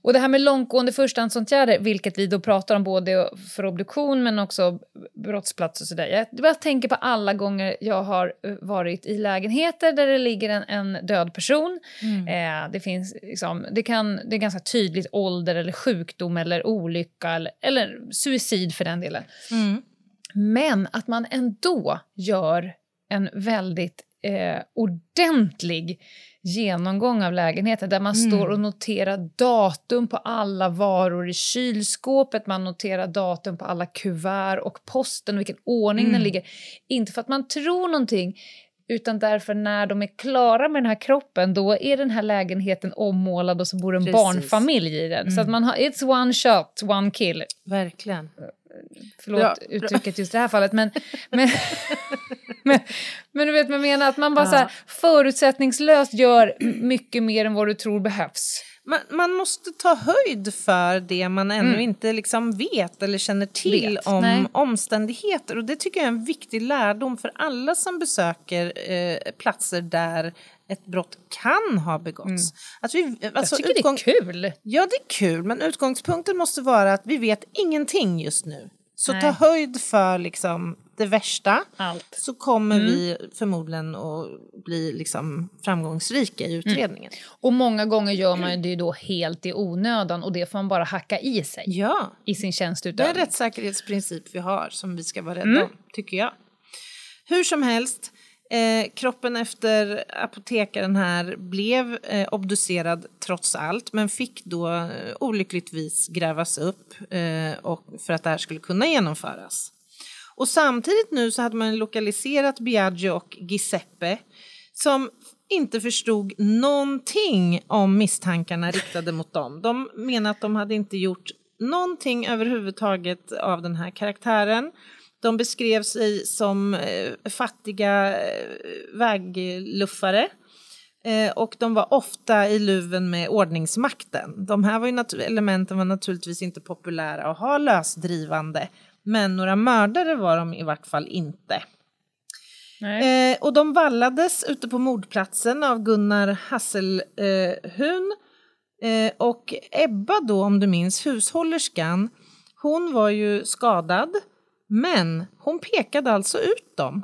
Och det här med långtgående förstahandsåtgärder, vilket vi då pratar om både för obduktion men också brottsplats och sådär. Jag bara tänker på alla gånger jag har eh, varit i lägenheter där det ligger en, en död person. Eh, det, finns, liksom, det, kan, det är ganska tydligt ålder eller sjukdom eller olycka eller, eller suicid för den delen. Mm. Men att man ändå gör en väldigt eh, ordentlig genomgång av lägenheten där man Mm. står och noterar datum på alla varor i kylskåpet, man noterar datum på alla kuvert och posten och vilken ordning Mm. den ligger. Inte för att man tror någonting utan därför när de är klara med den här kroppen då är den här lägenheten ommålad och så bor en Precis. barnfamilj i den. Så att Mm. man har, it's one shot, one kill. Verkligen. Förlåt Bra, bra. uttrycket just i det här fallet. Men, men, men, men du vet vad jag menar, att man bara Ja. så här, förutsättningslöst gör mycket mer än vad du tror behövs. Man, man måste ta höjd för det man ännu Mm. inte liksom vet eller känner till Vet, om nej. omständigheter. Och det tycker jag är en viktig lärdom för alla som besöker eh, platser där ett brott kan ha begåtts. Att vi, alltså, Mm. jag tycker det är kul. Ja, det är kul, men utgångspunkten måste vara att vi vet ingenting just nu. Så Nej. ta höjd för liksom, det värsta, Allt. så kommer Mm. vi förmodligen att bli liksom, framgångsrika Mm. i utredningen. Och många gånger gör man det ju då helt i onödan och det får man bara hacka i sig Ja. i sin Det är en tjänsteutövning. rättssäkerhetsprincip vi har som vi ska vara rädda Mm. om, tycker jag. Hur som helst, eh, kroppen efter apotekaren här blev eh, obducerad trots allt men fick då eh, olyckligtvis grävas upp eh, och för att det här skulle kunna genomföras. Och samtidigt nu så hade man lokaliserat Biagio och Giuseppe som inte förstod någonting om misstankarna riktade mot dem. De menar att de hade inte gjort någonting överhuvudtaget av den här karaktären. De beskrev sig som eh, fattiga eh, vägluffare. Eh, och de var ofta i luven med ordningsmakten. De här var ju elementen var naturligtvis inte populära att ha lösdrivande. Men några mördare var de i vart fall inte. Eh, och de vallades ute på mordplatsen av Gunnar Hasselhun. Eh, och Ebba då, om du minns, hushållerskan, hon var ju skadad. Men hon pekade alltså ut dem.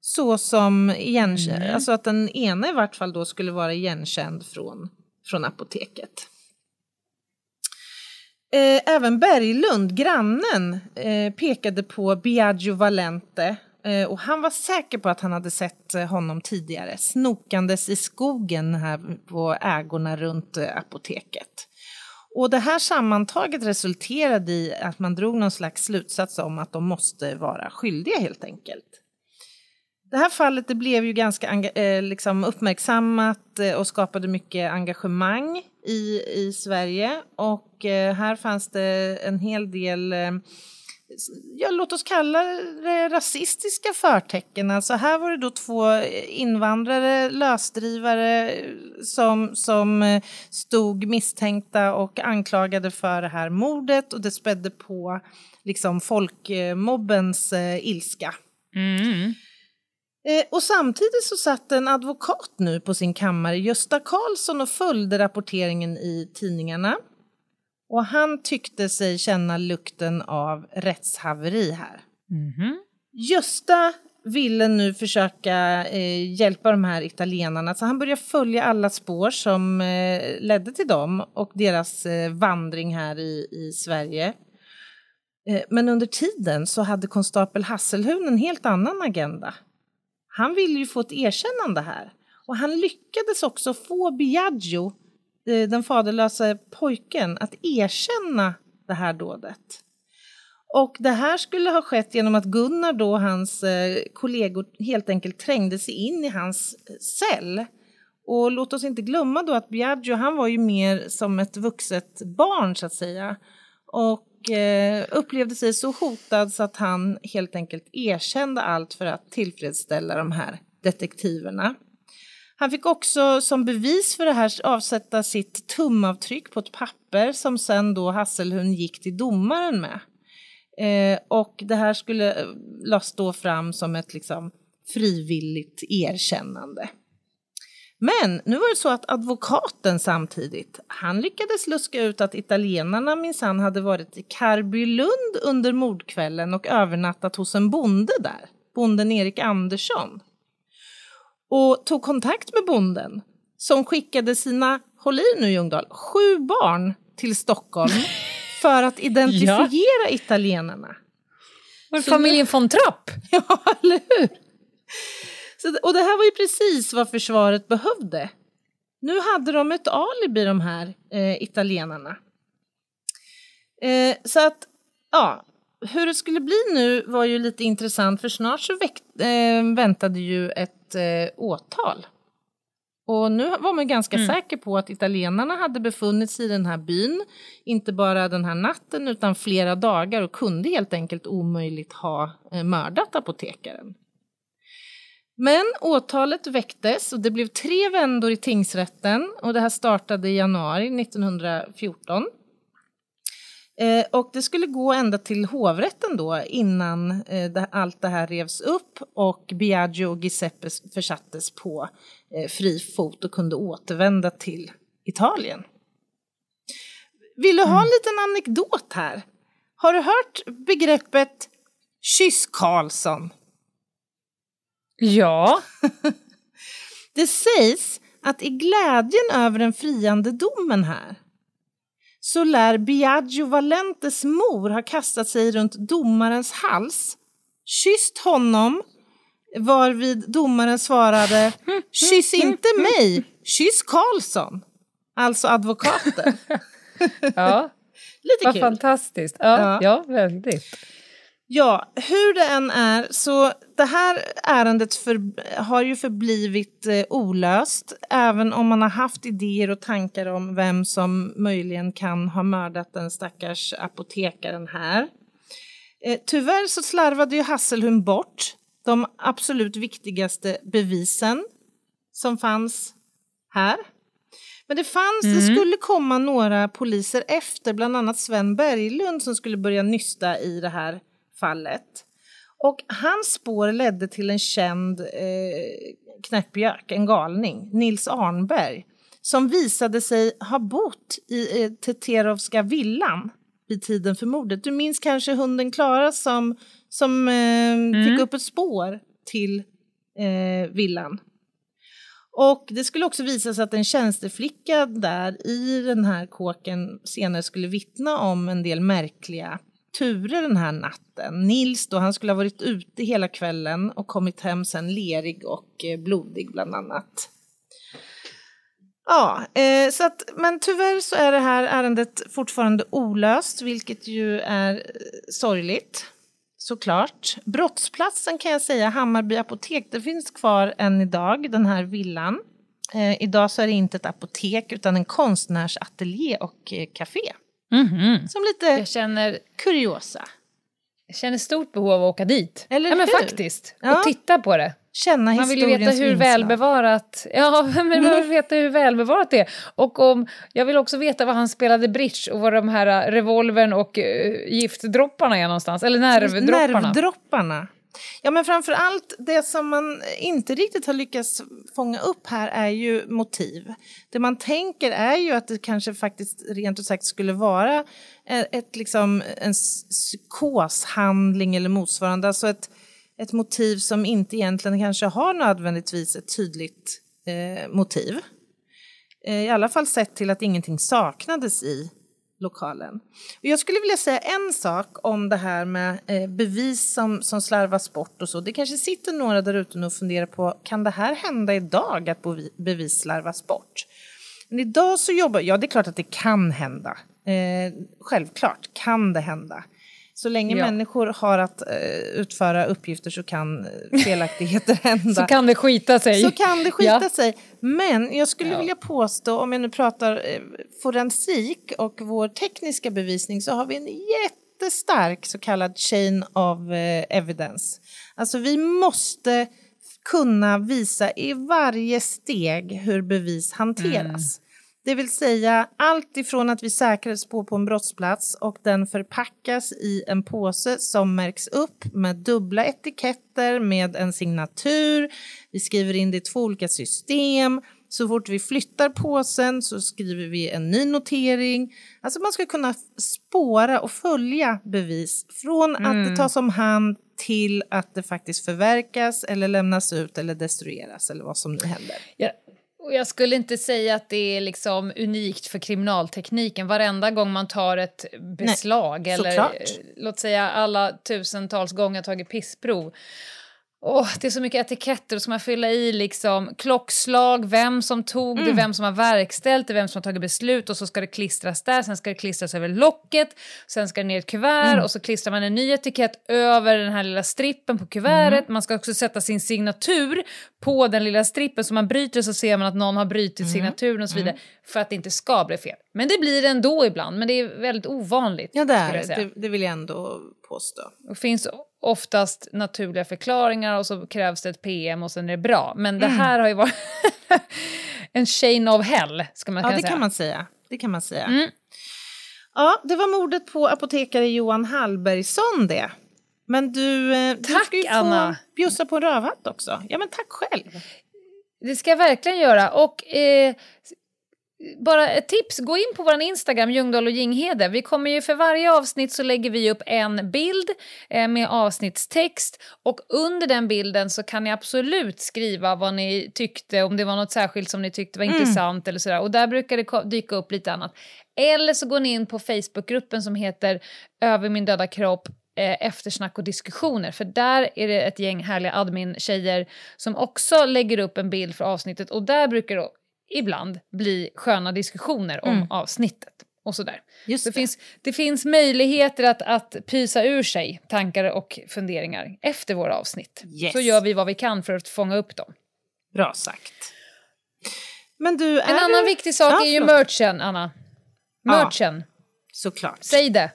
Så som igenkänd, Mm. alltså att den ena i vart fall då skulle vara igenkänd från, från apoteket. Eh, även Berglund, grannen, eh, pekade på Biagio Valente eh, och han var säker på att han hade sett eh, honom tidigare snokandes i skogen här på ägorna runt eh, apoteket. Och det här sammantaget resulterade i att man drog någon slags slutsats om att de måste vara skyldiga helt enkelt. Det här fallet det blev ju ganska eh, liksom uppmärksammat eh, och skapade mycket engagemang i, i Sverige. Och eh, här fanns det en hel del, eh, ja, låt oss kalla det rasistiska förtecken. Alltså här var det då två invandrare, lösdrivare som, som eh, stod misstänkta och anklagade för det här mordet och det spädde på liksom folkmobbens eh, ilska. Mm. Eh, och samtidigt så satt en advokat nu på sin kammare, Gösta Karlsson, och följde rapporteringen i tidningarna. Och han tyckte sig känna lukten av rättshaveri här. Gösta ville nu försöka eh, hjälpa de här italienarna så han började följa alla spår som eh, ledde till dem och deras eh, vandring här i, i Sverige. Eh, men under tiden så hade konstapel Hasselhun en helt annan agenda. Han ville ju få ett erkännande här och han lyckades också få Biagio, eh, den faderlösa pojken, att erkänna det här dådet. Och det här skulle ha skett genom att Gunnar då och hans eh, kollegor helt enkelt trängde sig in i hans eh, cell. Och låt oss inte glömma då att Biagio, han var ju mer som ett vuxet barn så att säga. Och eh, upplevde sig så hotad så att han helt enkelt erkände allt för att tillfredsställa de här detektiverna. Han fick också som bevis för det här avsätta sitt tumavtryck på ett papper som sen då Hasselhund gick till domaren med. Eh, och det här skulle eh, lades då fram som ett liksom frivilligt erkännande. Men nu var det så att advokaten samtidigt, han lyckades luska ut att italienarna minsann hade varit i Karbylund under mordkvällen och övernattat hos en bonde där, bonden Erik Andersson. Och tog kontakt med bonden som skickade sina, håll i nu Ljungdahl, sju barn till Stockholm för att identifiera italienarna. Var familjen von Trapp? Ja, eller hur? Så, och det här var ju precis vad försvaret behövde. Nu hade de ett alibi, de här eh, italienarna. Eh, så att, ja, hur det skulle bli nu var ju lite intressant för snart så väkt, eh, väntade ju ett eh, åtal. Och nu var man ganska Mm. säker på att italienarna hade befunnit sig i den här byn, inte bara den här natten utan flera dagar och kunde helt enkelt omöjligt ha eh, mördat apotekaren. Men åtalet väcktes och det blev tre vändor i tingsrätten och det här startade i januari 1914. Eh, och det skulle gå ända till hovrätten då innan eh, det, allt det här revs upp och Biagio och Giuseppe försattes på eh, fri fot och kunde återvända till Italien. Vill du ha en liten anekdot här? Har du hört begreppet kyss Karlsson? Ja. Det sägs att i glädjen över den friande domen här så lär Biagio Valentes mor ha kastat sig runt domarens hals, kysst honom, varvid domaren svarade Kyss inte mig, kyss Karlsson. Alltså advokaten. ja. Lite Vad kul. fantastiskt. Ja, Ja. ja. väldigt. Ja, hur det än är så det här ärendet för, har ju förblivit eh, olöst även om man har haft idéer och tankar om vem som möjligen kan ha mördat den stackars apotekaren här. Eh, tyvärr så slarvade ju Hasselhun bort de absolut viktigaste bevisen som fanns här. Men det fanns, det skulle komma några poliser efter, bland annat Sven Berglund som skulle börja nysta i det här fallet. Och hans spår ledde till en känd eh, knäppjök, en galning, Nils Arnberg, som visade sig ha bott i eh, Teterovska villan vid tiden för mordet. Du minns kanske hunden Klara som, som eh, fick upp ett spår till eh, villan. Och det skulle också visa sig att en tjänsteflicka där i den här kåken senare skulle vittna om en del märkliga turer den här natten. Nils då, han skulle ha varit ute hela kvällen och kommit hem sen lerig och eh, blodig bland annat. Ja, eh, så att, men tyvärr så är det här ärendet fortfarande olöst, vilket ju är eh, sorgligt. Såklart. Brottsplatsen kan jag säga, Hammarby apotek, det finns kvar än idag, den här villan. Eh, idag så är det inte ett apotek utan en konstnärsateljé och eh, café. Som lite Jag känner, kuriosa. jag känner stort behov av att åka dit. Eller ja, men hur? faktiskt. Ja. Och titta på det. Känna Man vill ju veta hur välbevarat... Ja, men man vill veta hur välbevarat det är. Och om, jag vill också veta var han spelade bridge och var de här äh, revolvern och uh, giftdropparna är någonstans. Eller nervdropparna. Nervdropparna. Ja, men framför allt det som man inte riktigt har lyckats fånga upp här är ju motiv. Det man tänker är ju att det kanske faktiskt rent ut sagt skulle vara eh, ett, liksom, en psykoshandling eller motsvarande, alltså ett, ett motiv som inte egentligen kanske har nödvändigtvis ett tydligt eh, motiv. Eh, I alla fall sett till att ingenting saknades i lokalen. Och jag skulle vilja säga en sak om det här med eh, bevis som, som slarvas bort och så. Det kanske sitter några där ute och funderar på, kan det här hända idag att bevis slarvas bort? Men idag så jobbar, ja det är klart att det kan hända. Eh, självklart kan det hända. Så länge ja. människor har att uh, utföra uppgifter så kan felaktigheter hända. så kan det skita sig. Så kan det skita ja. sig. Men jag skulle ja. vilja påstå, om jag nu pratar eh, forensik och vår tekniska bevisning, så har vi en jättestark så kallad chain of eh, evidence. Alltså vi måste kunna visa i varje steg hur bevis hanteras. Mm. Det vill säga allt ifrån att vi säkrar ett spår på en brottsplats och den förpackas i en påse som märks upp med dubbla etiketter med en signatur. Vi skriver in det i två olika system. Så fort vi flyttar påsen så skriver vi en ny notering. Alltså man ska kunna spåra och följa bevis från mm. att det mm. tas om hand till att det faktiskt förverkas eller lämnas ut eller destrueras eller vad som nu händer. Ja, och jag skulle inte säga att det är liksom unikt för kriminaltekniken. Varenda gång man tar ett beslag Nej, eller såklart. låt säga alla tusentals gånger tagit pissprov Oh, det är så mycket etiketter och så man fylla i liksom klockslag, vem som tog mm. det, vem som har verkställt det, vem som har tagit beslut och så ska det klistras där, sen ska det klistras över locket, sen ska det ner i ett kuvert mm. och så klistrar man en ny etikett över den här lilla strippen på kuvertet. Mm. Man ska också sätta sin signatur på den lilla strippen så man bryter så ser man att någon har brutit mm. signaturen och så vidare mm. för att det inte ska bli fel. Men det blir det ändå ibland, men det är väldigt ovanligt. Ja, det är det. Det vill jag ändå påstå. Det finns oftast naturliga förklaringar och så krävs det ett PM och sen är det bra. Men det mm. här har ju varit en chain of hell, ska man ja, säga. Ja, det kan man säga. Det kan man säga. Mm. Ja, det var mordet på apotekare Johan Hallbergsson det. Men du, eh, tack, du ska ju Anna. få bjussa på en rövhatt också. Ja, men tack själv. Det ska jag verkligen göra. Och eh, bara ett tips, gå in på vår Instagram, Ljungdahl och Ginghede. Vi kommer ju för varje avsnitt så lägger vi upp en bild eh, med avsnittstext och under den bilden så kan ni absolut skriva vad ni tyckte, om det var något särskilt som ni tyckte var mm. intressant eller sådär. Och där brukar det dyka upp lite annat. Eller så går ni in på Facebookgruppen som heter Över min döda kropp eh, eftersnack och diskussioner. För där är det ett gäng härliga admin-tjejer som också lägger upp en bild för avsnittet och där brukar ibland bli sköna diskussioner om mm. avsnittet. Och sådär. Just det. Det, finns, det finns möjligheter att, att pysa ur sig tankar och funderingar efter våra avsnitt. Yes. Så gör vi vad vi kan för att fånga upp dem. Bra sagt. Men du, en annan du... viktig sak ja, är ju merchen, Anna. Merchen. Ja, såklart. Säg det.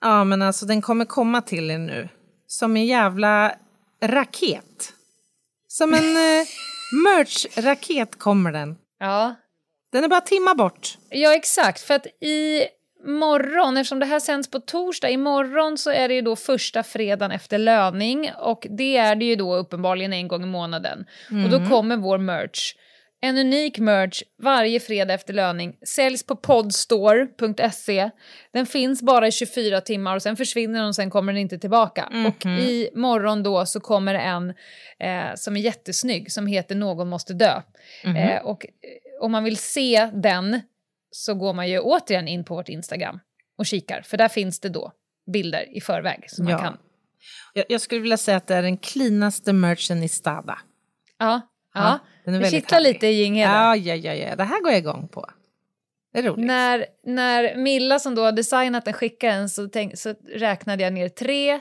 Ja, men alltså den kommer komma till er nu. Som en jävla raket. Som en... Merch-raket kommer den. Ja. Den är bara timmar bort. Ja, exakt. För att i morgon, eftersom det här sänds på torsdag, imorgon så är det ju då första fredagen efter löning och det är det ju då uppenbarligen en gång i månaden. Mm. Och då mm. kommer vår merch en unik merch varje fredag efter löning säljs på podstore.se. Den finns bara i 24 timmar och sen försvinner den och sen kommer den inte tillbaka. Mm -hmm. Och i morgon då så kommer en eh, som är jättesnygg som heter Någon måste dö. Mm -hmm. eh, och eh, om man vill se den så går man ju återigen in på vårt Instagram och kikar för där finns det då bilder i förväg som ja. man kan. Jag, jag skulle vilja säga att det är den cleanaste merchen i Stada. Ja, ja. Den är det kittlar lite i Ginghede. Ja, ja, ja, ja, det här går jag igång på. Det är roligt. När, när Milla som då har designat den skickade den så, tänk, så räknade jag ner tre,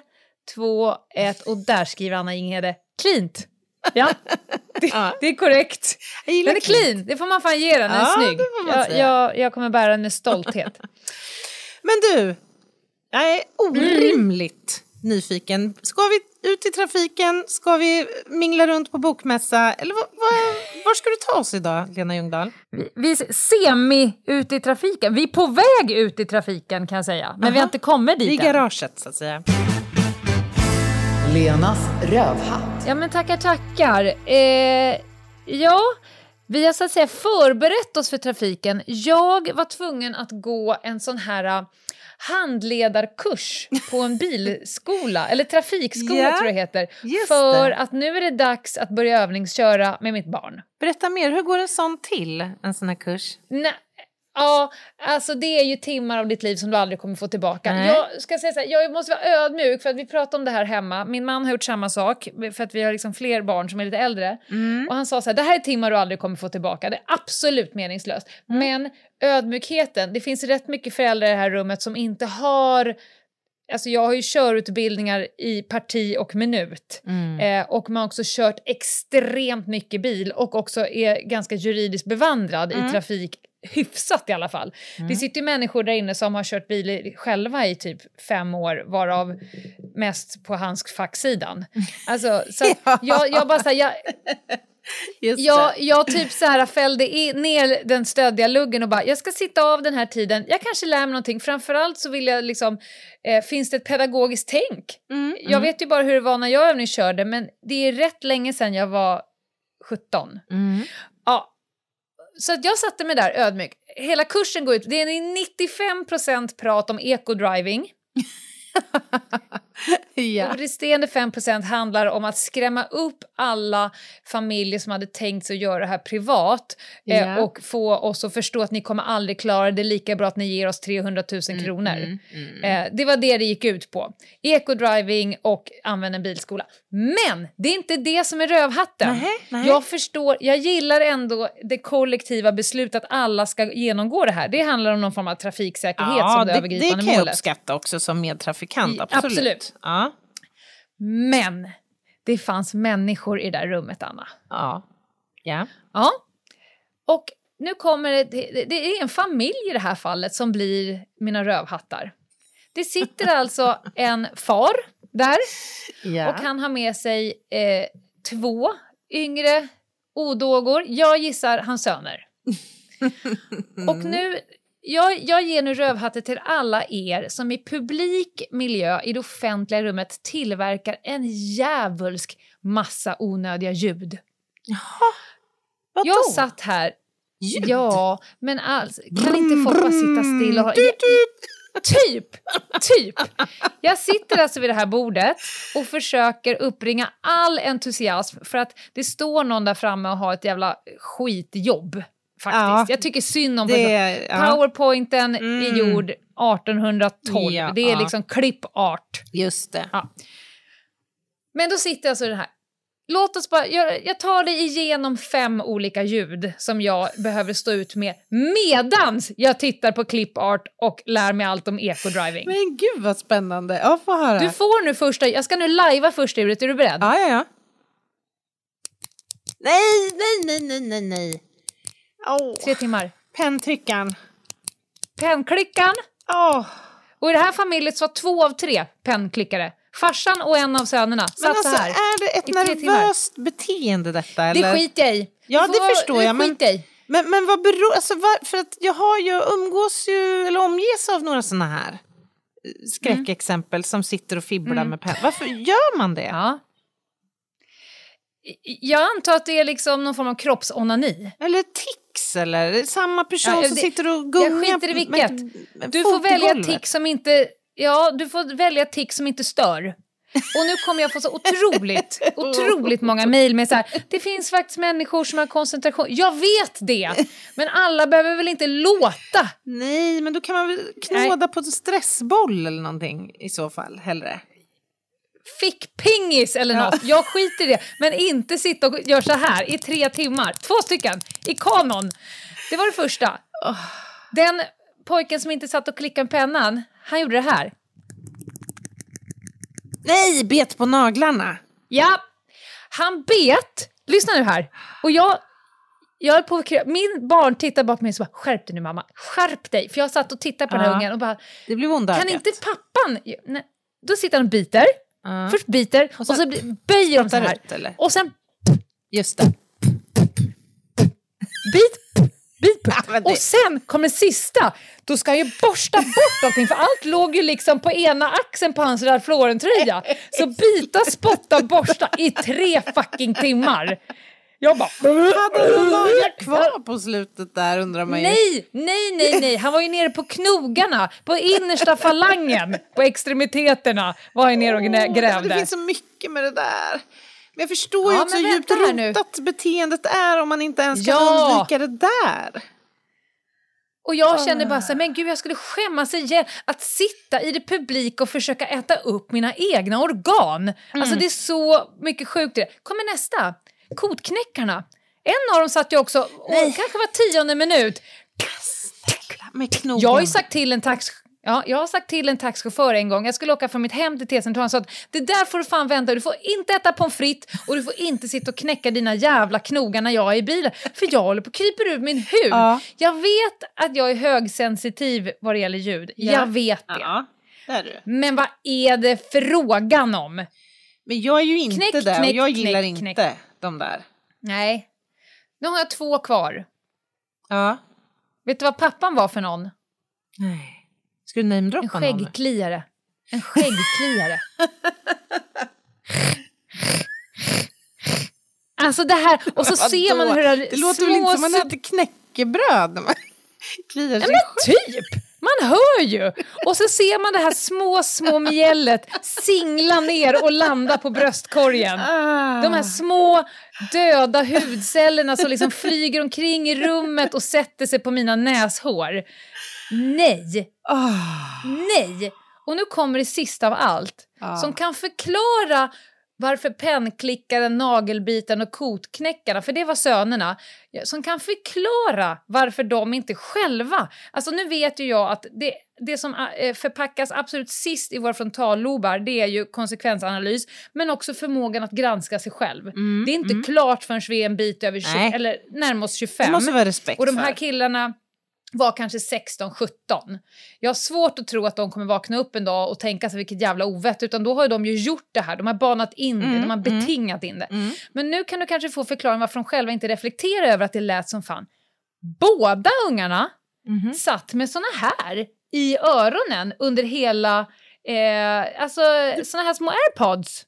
två, ett och där skriver Anna Ginghede cleant. Ja, det, ja. det är korrekt. Den är clean, det får man fan ge den, den är snygg. Jag, jag, jag, kommer bära den med stolthet. Men du, jag är orimligt mm. nyfiken. Ska vi ut i trafiken? Ska vi mingla runt på bokmässa? Eller var, var, var ska du ta oss idag, Lena Ljungdahl? Vi, vi är semi ute i trafiken. Vi är på väg ut i trafiken kan jag säga. Men Aha. vi har inte kommit dit I garaget så att säga. Lenas rövhatt. Ja men tackar tackar. Eh, ja, vi har så att säga förberett oss för trafiken. Jag var tvungen att gå en sån här handledarkurs på en bilskola, eller trafikskola Ja, tror jag heter. För det. att nu är det dags att börja övningsköra med mitt barn. Berätta mer, hur går en sån till, en sån här kurs? Nej, ja, alltså det är ju timmar av ditt liv som du aldrig kommer få tillbaka. Nej. Jag ska säga så här, jag måste vara ödmjuk för att vi pratar om det här hemma. Min man har gjort samma sak för att vi har liksom fler barn som är lite äldre. Och han sa så här, det här är timmar du aldrig kommer få tillbaka. Det är absolut meningslöst. Men ödmjukheten, det finns rätt mycket föräldrar i det här rummet som inte har Alltså jag har ju körutbildningar i parti och minut. Eh, och man har också kört extremt mycket bil och också är ganska juridiskt bevandrad i trafik. Hyfsat i alla fall. Det sitter ju människor där inne som har kört bil själva i typ fem år, varav mest på handskfacksidan. Alltså, så att jag, jag bara så här, jag, Just jag, jag typ så här fällde in, ner den stöddiga luggen och bara, jag ska sitta av den här tiden, jag kanske lär mig någonting. Framförallt så vill jag liksom, eh, finns det ett pedagogiskt tänk? Mm, Jag vet ju bara hur det var när jag övningskörde, men det är rätt länge sedan jag var 17. Mm. Ja, så att jag satte mig där ödmjuk. Hela kursen går ut, det är 95% prat om eco-driving. Ja. Och resterande 5% handlar om att skrämma upp alla familjer som hade tänkt sig att göra det här privat eh, Ja. och få oss att förstå att ni kommer aldrig klara det, lika bra att ni ger oss 300 000 Mm, kronor. Eh, det var det det gick ut på. Eco-driving och använd en bilskola. Men det är inte det som är rövhatten. Nähä, nähä. Jag förstår, jag gillar ändå det kollektiva beslutet att alla ska genomgå det här. Det handlar om någon form av trafiksäkerhet som det, det, det övergripande kan jag målet. uppskatta också som medtrafikant. I- Absolut. Ja. Men det fanns människor i det där rummet, Anna. Ja. ja. Ja. Och nu kommer det, det, det är en familj i det här fallet som blir mina rövhattar. Det sitter alltså en far där ja. och han har med sig eh, två yngre odågor. Jag gissar hans söner. Och nu, jag, jag ger nu rövhattar till alla er som i publik miljö i det offentliga rummet tillverkar en djävulsk massa onödiga ljud. Vadå? Jag satt här... Ljud? Ja, men alltså, kan inte folk bara sitta still och ha... Typ! Typ! Jag sitter alltså vid det här bordet och försöker uppringa all entusiasm för att det står någon där framme och har ett jävla skitjobb. Faktiskt. Ja. Jag tycker synd om Det är- ja. Powerpointen är Mm. gjord 1812. Ja, det är ja. liksom klippart. Just det. Men då sitter alltså den här. Låt oss bara, jag, jag tar dig igenom fem olika ljud som jag behöver stå ut med medans jag tittar på clipart och lär mig allt om eco-driving. Men gud vad spännande. Ja, få höra. Du får nu första, jag ska nu lajva första ljudet, är du beredd? Ja, ja, ja. Nej, nej, nej, nej, nej, nej. Åh. Tre timmar. Penntryckaren. Pennklickan. Åh. Och i det här familjet så var två av tre pennklickare. Farsan och en av sönerna satt Men alltså, så här. är det ett timmar. nervöst beteende detta? Eller? Det skiter jag i. Ja, det får- förstår jag, men- i. Men, men vad beror... Alltså, var, för att jag har ju, umgås ju, eller omges av några såna här eh, skräckexempel som sitter och fibblar Mm. med penna. Varför gör man det? Ja. Jag antar att det är liksom någon form av kroppsonani. Eller tics, eller samma person Ja, som det- sitter och gungar jag skiter i vilket. med Du får välja tick som inte... Ja, du får välja tick som inte stör. Och nu kommer jag få så otroligt, otroligt många mejl med så här, det finns faktiskt människor som har koncentration. Jag vet det! Men alla behöver väl inte låta? Nej, men då kan man väl knåda på en stressboll eller någonting i så fall, hellre. Fickpingis eller något. Jag skiter i det. Men inte sitta och göra så här i tre timmar. Två stycken i kanon. Det var det första. Den pojken som inte satt och klickade med pennan, han gjorde det här. Nej, bet på naglarna! Ja, han bet. Lyssna nu här. Och jag, jag är på, min barn tittar bakom mig och bara, skärp dig nu mamma, skärp dig. För jag satt och tittade på den här Ja. ungen och bara, kan inte pappan... Nej. Då sitter han och biter, Ja. först biter och, sen så blir- böjer de så här. ut, eller? Och sen Just det. bit, men det- Och sen kommer sista. Då ska han ju borsta bort allting för allt låg ju liksom på ena axeln på hans Ralph Lauren-tröja. Så byta, spotta, borsta i tre fucking timmar. Jag bara... Hade han dagar kvar på slutet där undrar man ju. Nej, nej, nej, nej. Han var ju nere på knogarna, på innersta falangen, på extremiteterna var han nere och grävde. Det finns så mycket med det där. Men jag förstår ju Ja, hur djupt rotat beteendet är om man inte ens kan Ja. undvika det där. Och jag kände bara så här, men gud jag skulle skämmas igen att sitta i det publik och försöka äta upp mina egna organ. Alltså det är så mycket sjukt det. Kommer nästa, kotknäckarna. En av dem satt ju också, och kanske var tionde minut. Jag har ju sagt till en tax... Ja, jag har sagt till en taxichaufför en gång, jag skulle åka från mitt hem till T-centralen, så att det där får du fan vänta, du får inte äta pommes frites och du får inte sitta och knäcka dina jävla knogar när jag är i bilen, för jag håller på att krypa ur min hud. Ja. Jag vet att jag är högsensitiv vad det gäller ljud, Ja. jag vet det. Ja, det. Men vad är det frågan om? Men jag är ju inte Knäck, där och knäck, jag gillar knäck, inte knäck. De där. Nej, nu har jag två kvar. Ja. Vet du vad pappan var för någon? Nej. Ska du En namedroppa någon? skäggkliare. En skäggkliare. Alltså det här, och så Vadå? ser man hur det, Det låter väl inte som man äter knäckebröd när man kliar Ja, sig men typ! Man hör ju! Och så ser man det här små, små mjället singla ner och landa på bröstkorgen. Ah. De här små döda hudcellerna som liksom flyger omkring i rummet och sätter sig på mina näshår. Nej! Ah. Nej! Och nu kommer det sista av allt, Ja. som kan förklara varför pennklickaren, nagelbiten och kotknäckarna, för det var sönerna, som kan förklara varför de inte själva... Alltså nu vet ju jag att det, det som eh, förpackas absolut sist i våra frontallobar, det är ju konsekvensanalys, men också förmågan att granska sig själv. det är inte klart förrän vi är en bit över 20, Nej. eller närmare oss 25. Det måste vara respekt Och de här för. killarna var kanske 16-17. Jag har svårt att tro att de kommer vakna upp en dag och tänka sig vilket jävla ovett, utan då har de ju gjort det här, de har banat in det, de har betingat in det. Men nu kan du kanske få förklaring varför de själva inte reflekterar över att det lät som fan. Båda ungarna satt med såna här i öronen under hela, eh, alltså såna här små airpods.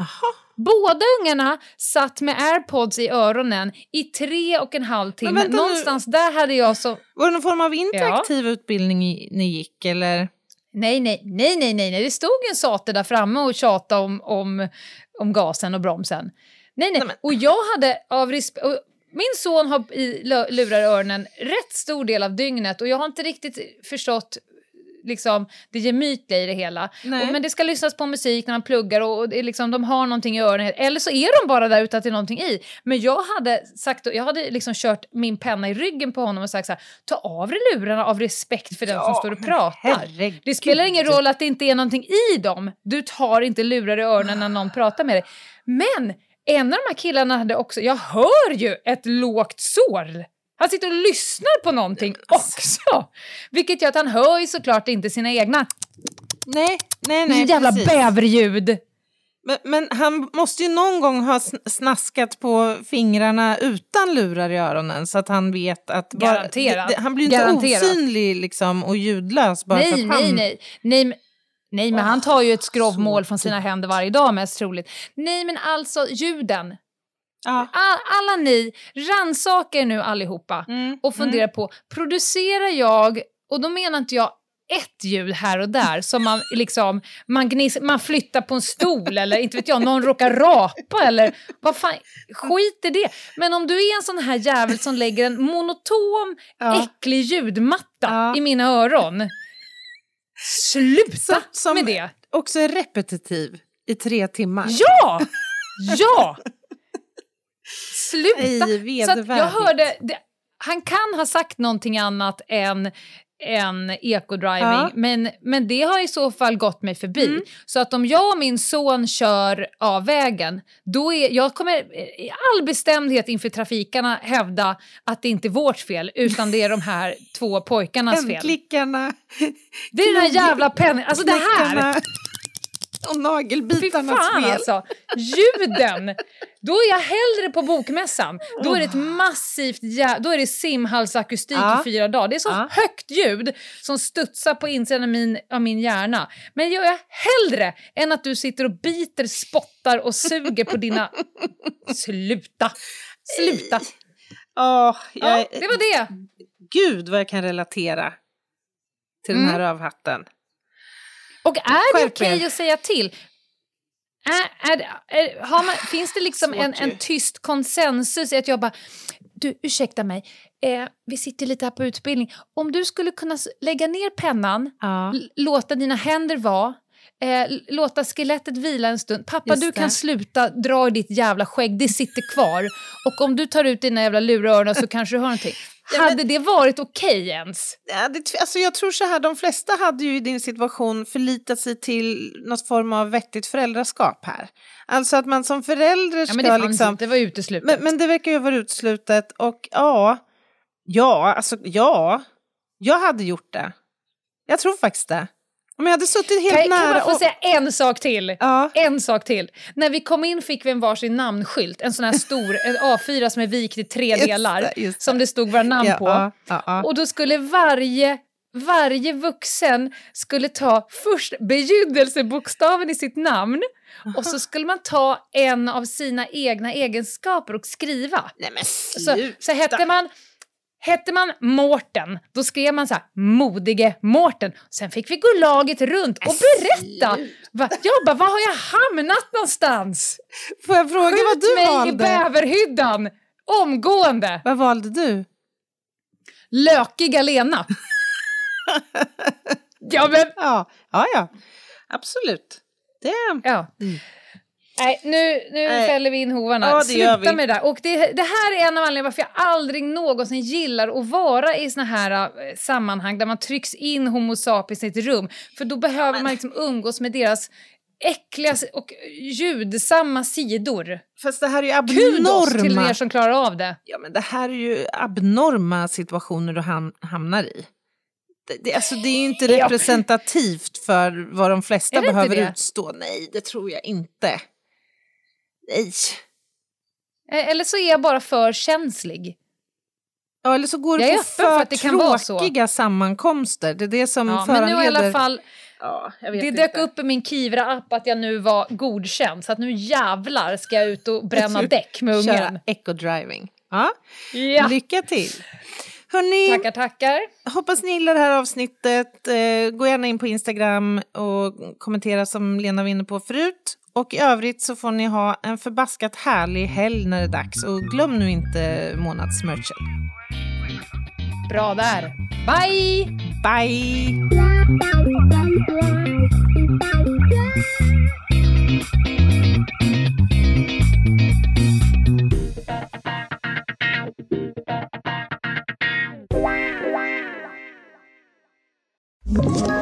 Aha. Båda ungarna satt med airpods i öronen i tre och en halv timme. vänta nu. Någonstans där hade jag så... Var det någon form av interaktiv utbildning i, ni gick eller? Nej, nej, nej, nej, nej, det stod en sate där framme och tjatade om, om, om gasen och bromsen. Nej, nej, Nej, och jag hade av respekt... Min son har i lurar öronen rätt stor del av dygnet och jag har inte riktigt förstått liksom, det gemytliga i det hela. Och, men det ska lyssnas på musik när man pluggar och, och det liksom, de har någonting i öronen. Eller så är de bara där utan att det är någonting i. Men jag hade, sagt, jag hade liksom kört min penna i ryggen på honom och sagt så här, ta av dig lurarna av respekt för den som Ja, står och pratar. herregud. Det spelar ingen roll att det inte är någonting i dem. Du tar inte lurar i öronen när någon pratar med dig. Men en av de här killarna hade också, jag hör ju ett lågt sorl. Han sitter och lyssnar på någonting också. Vilket gör att han hör ju såklart inte sina egna. Nej, nej, Nej, jävla precis. bäverljud. Men, men han måste ju någon gång ha sn- snaskat på fingrarna utan lurar i öronen så att han vet att... Bara, Garanterat. det, det, han blir ju inte Garanterat. osynlig liksom, och ljudlös bara för Nej, att han... nej, nej. Nej, men, nej, men han tar ju ett skrovmål från sina händer varje dag mest troligt. Nej, men alltså ljuden. Ja. All, alla ni, rannsaka er nu allihopa Mm, och fundera på, producerar jag, och då menar inte jag ett ljud här och där som man liksom, man, gniss, man flyttar på en stol eller inte vet jag, någon råkar rapa eller vad fan, skit i det. Men om du är en sån här jävel som lägger en monotom, Ja. äcklig ljudmatta Ja. i mina öron. Sluta Som- som- med det! Också är repetitiv i tre timmar. Ja! Ja! Sluta! Nej, Så jag hörde, det, han kan ha sagt någonting annat än än eco-driving, Ja. men, men det har i så fall gått mig förbi. Mm. Så att om jag och min son kör av vägen, då är, jag kommer i all bestämdhet inför trafikarna hävda att det inte är vårt fel, utan det är de här två pojkarnas fel. Hemklickarna. Det är den här jävla pennan, alltså det här! Och nagelbitarnas fan fel. alltså! Ljuden! Då är jag hellre på bokmässan. Då är det ett massivt jä- då är det simhallsakustik Ja. i fyra dagar. Det är så Ja. högt ljud som studsar på insidan av min, av min hjärna. Men det gör jag hellre än att du sitter och biter, spottar och suger på dina... Sluta! Sluta! Åh, jag, Ja, det var det. Gud vad jag kan relatera till den här Mm. rövhatten. Och är det okej att säga till? Är, är, är, man, finns det liksom en, en tyst konsensus i att jag bara... Du, ursäkta mig. Eh, vi sitter lite här på utbildning. Om du skulle kunna lägga ner pennan, Ja. låta dina händer vara, eh, låta skelettet vila en stund. Pappa, du kan sluta dra i ditt jävla skägg, det sitter kvar. Och om du tar ut dina jävla luröron så kanske du hör någonting. Ja, men- Hade det varit okej ens? Ja, det, alltså jag tror så här, de flesta hade ju i din situation förlitat sig till något form av vettigt föräldraskap här. Alltså att man som förälder Ja, ska men det liksom... inte, det var uteslutet. Men, men det verkar ju vara utslutet och ja, ja, alltså ja, jag hade gjort det. Jag tror faktiskt det. Om jag hade suttit helt kan, kan nära man få säga en sak till? Ja. En sak till. När vi kom in fick vi en varsin namnskylt, en sån här stor en A4 som är vikt i tre Just delar, det, det. som det stod våra namn ja, på. Ja, ja. Och då skulle varje, varje vuxen skulle ta först begynnelsebokstaven i sitt namn och så skulle man ta en av sina egna egenskaper och skriva. Nej men Så, sluta. så hette man Hette man Mårten, då skrev man så här, modige Mårten. Sen fick vi gå laget runt och berätta. Va, jag bara, var har jag hamnat någonstans? Får jag fråga vad Skjut du mig i valde? bäverhyddan! Omgående! Vad valde du? Lökiga Lena. ja, men... Ja, ja, ja. absolut. Det... Ja. Mm. Nej, nu, nu Nej. fäller vi in hovarna. Ja, Sluta med det där. Och det, det här är en av anledningarna varför jag aldrig någonsin gillar att vara i såna här eh, sammanhang där man trycks in Homo sapiens i ett rum. För då behöver man liksom umgås med deras äckliga och ljudsamma sidor. Fast det här är ju Kudos till er abnorma... som klarar av det. Ja, men det här är ju abnorma situationer du ham hamnar i. Det, det, alltså, det är ju inte Ja. representativt för vad de flesta behöver utstå. Nej, det tror jag inte. Nej. Eh, Eller så är jag bara för känslig. Ja, eller så går är på för för tråkiga sammankomster. Det är det som Ja, men föranleder... nu i alla fall, Ja, jag vet det inte. dök upp i min Kivra-app att jag nu var godkänd. Så att nu jävlar ska jag ut och bränna däck med Köra ungen. eco-driving. Ja. Ja. Lycka till! Hörrni, Tackar, tackar. hoppas ni gillar det här avsnittet. Eh, gå gärna in på Instagram och kommentera som Lena var inne på förut. Och i övrigt så får ni ha en förbaskat härlig helg när det är dags. Och glöm nu inte månadsmerchen. Bra där. Bye! Bye! Ett